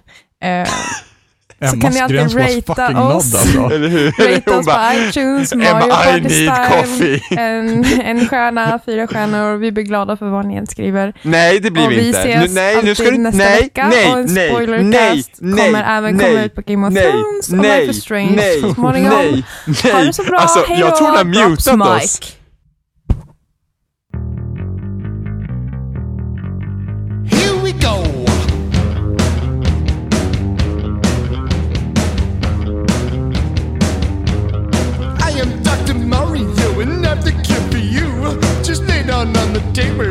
Eh, kan Emmas ni alltid fucking oss. alltså. Eller hur? Rate oss bara, på iTunes, Emma, Mario I Party need Style, coffee. en, en stjärna, fyra stjärnor. Vi blir glada för vad ni än skriver. nej det blir och vi vi inte. ses Nu, nej, nu ska du nästa nej, vecka nej, och en nej, spoilercast nej, nej, kommer även nej, komma ut på Game of nej, Thrones och nej, Life is Strange nej, så småningom. nej, nej. Ha det så bra, Alltså, hej jag tror hon har mutat oss. Mike. Here we go. The table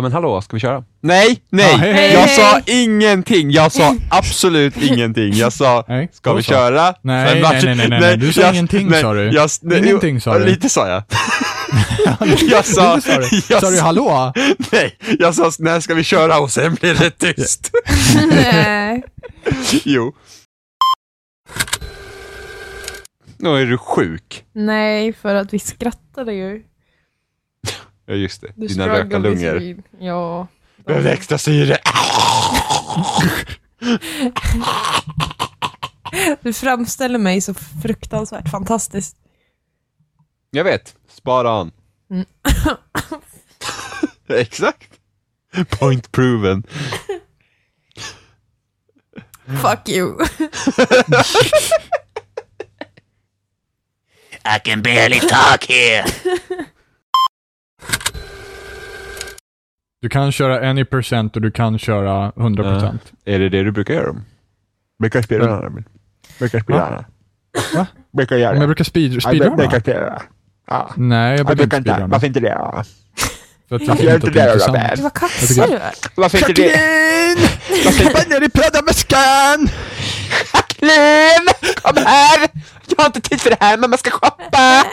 Ja men hallå, ska vi köra? Nej, nej! Ja, hej, hej. jag Hej, sa hej. ingenting, jag sa absolut ingenting. Jag sa, Nej, ska vi så. köra? Nej, nej, nej, nej, nej, nej. Du sa ingenting, sa du. Jag, nej, Ingenting sa du. Lite sa jag. jag sa, Lite sa du. jag Sa du hallå? Nej, jag sa när ska vi köra och sen blir det tyst. Nej. jo. Nu är du sjuk. Nej, för att vi skrattade ju. Ja just det, The dina rökarlungor. Ja. Behövde extra syre. Du framställer mig så fruktansvärt fantastiskt. Jag vet, spara on. Mm. Exakt. Point proven. Fuck you. I can barely talk here. Du kan köra any percent och du kan köra 100 procent. Är det det du brukar göra? Brukar spela den här? Brukar här? Va? Brukar göra Om jag brukar speed, speedrunna? spela Ja. Nej, jag brukar inte speedrunna. inte det? Varför gör inte inte det är det då. Du, vad kaxig du är. Varför inte det? Släpp ner i pladdamäskan! Jacqueline! Kom här! Jag har inte tid för det här, mamma ska shoppa!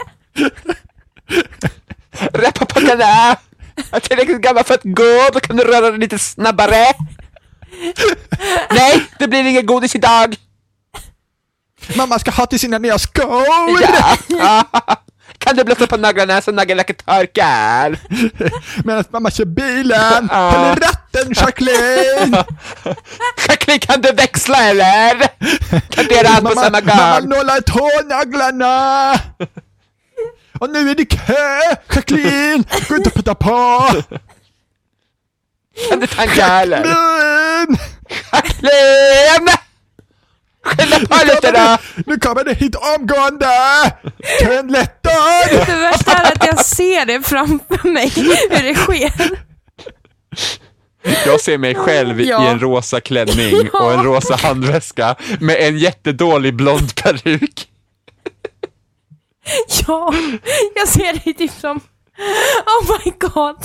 Rappa packarna! Jag är tillräckligt gammal för att gå, då kan du röra dig lite snabbare. Nej, det blir ingen godis idag! Mamma ska ha till sina nya skor! Ja. Kan du blåsa på naglarna så nagellacket torkar? Medan mamma kör bilen! Håll i ratten Jacqueline! Jacqueline, kan du växla eller? Kan du göra allt på samma mamma gång? nålar tånaglarna! Och nu är det kö! Jacqueline! Gå inte och putta på! Kan du ta en galer? Jacqueline! Jacqueline! Skynda på lite då! Nu kommer det hit omgående! Kön lättar! Det värsta är att jag ser det framför mig, hur det sker. Jag ser mig själv i Ja. en rosa klänning och en rosa handväska med en jättedålig blond peruk. Ja, jag ser dig typ som... Oh my god.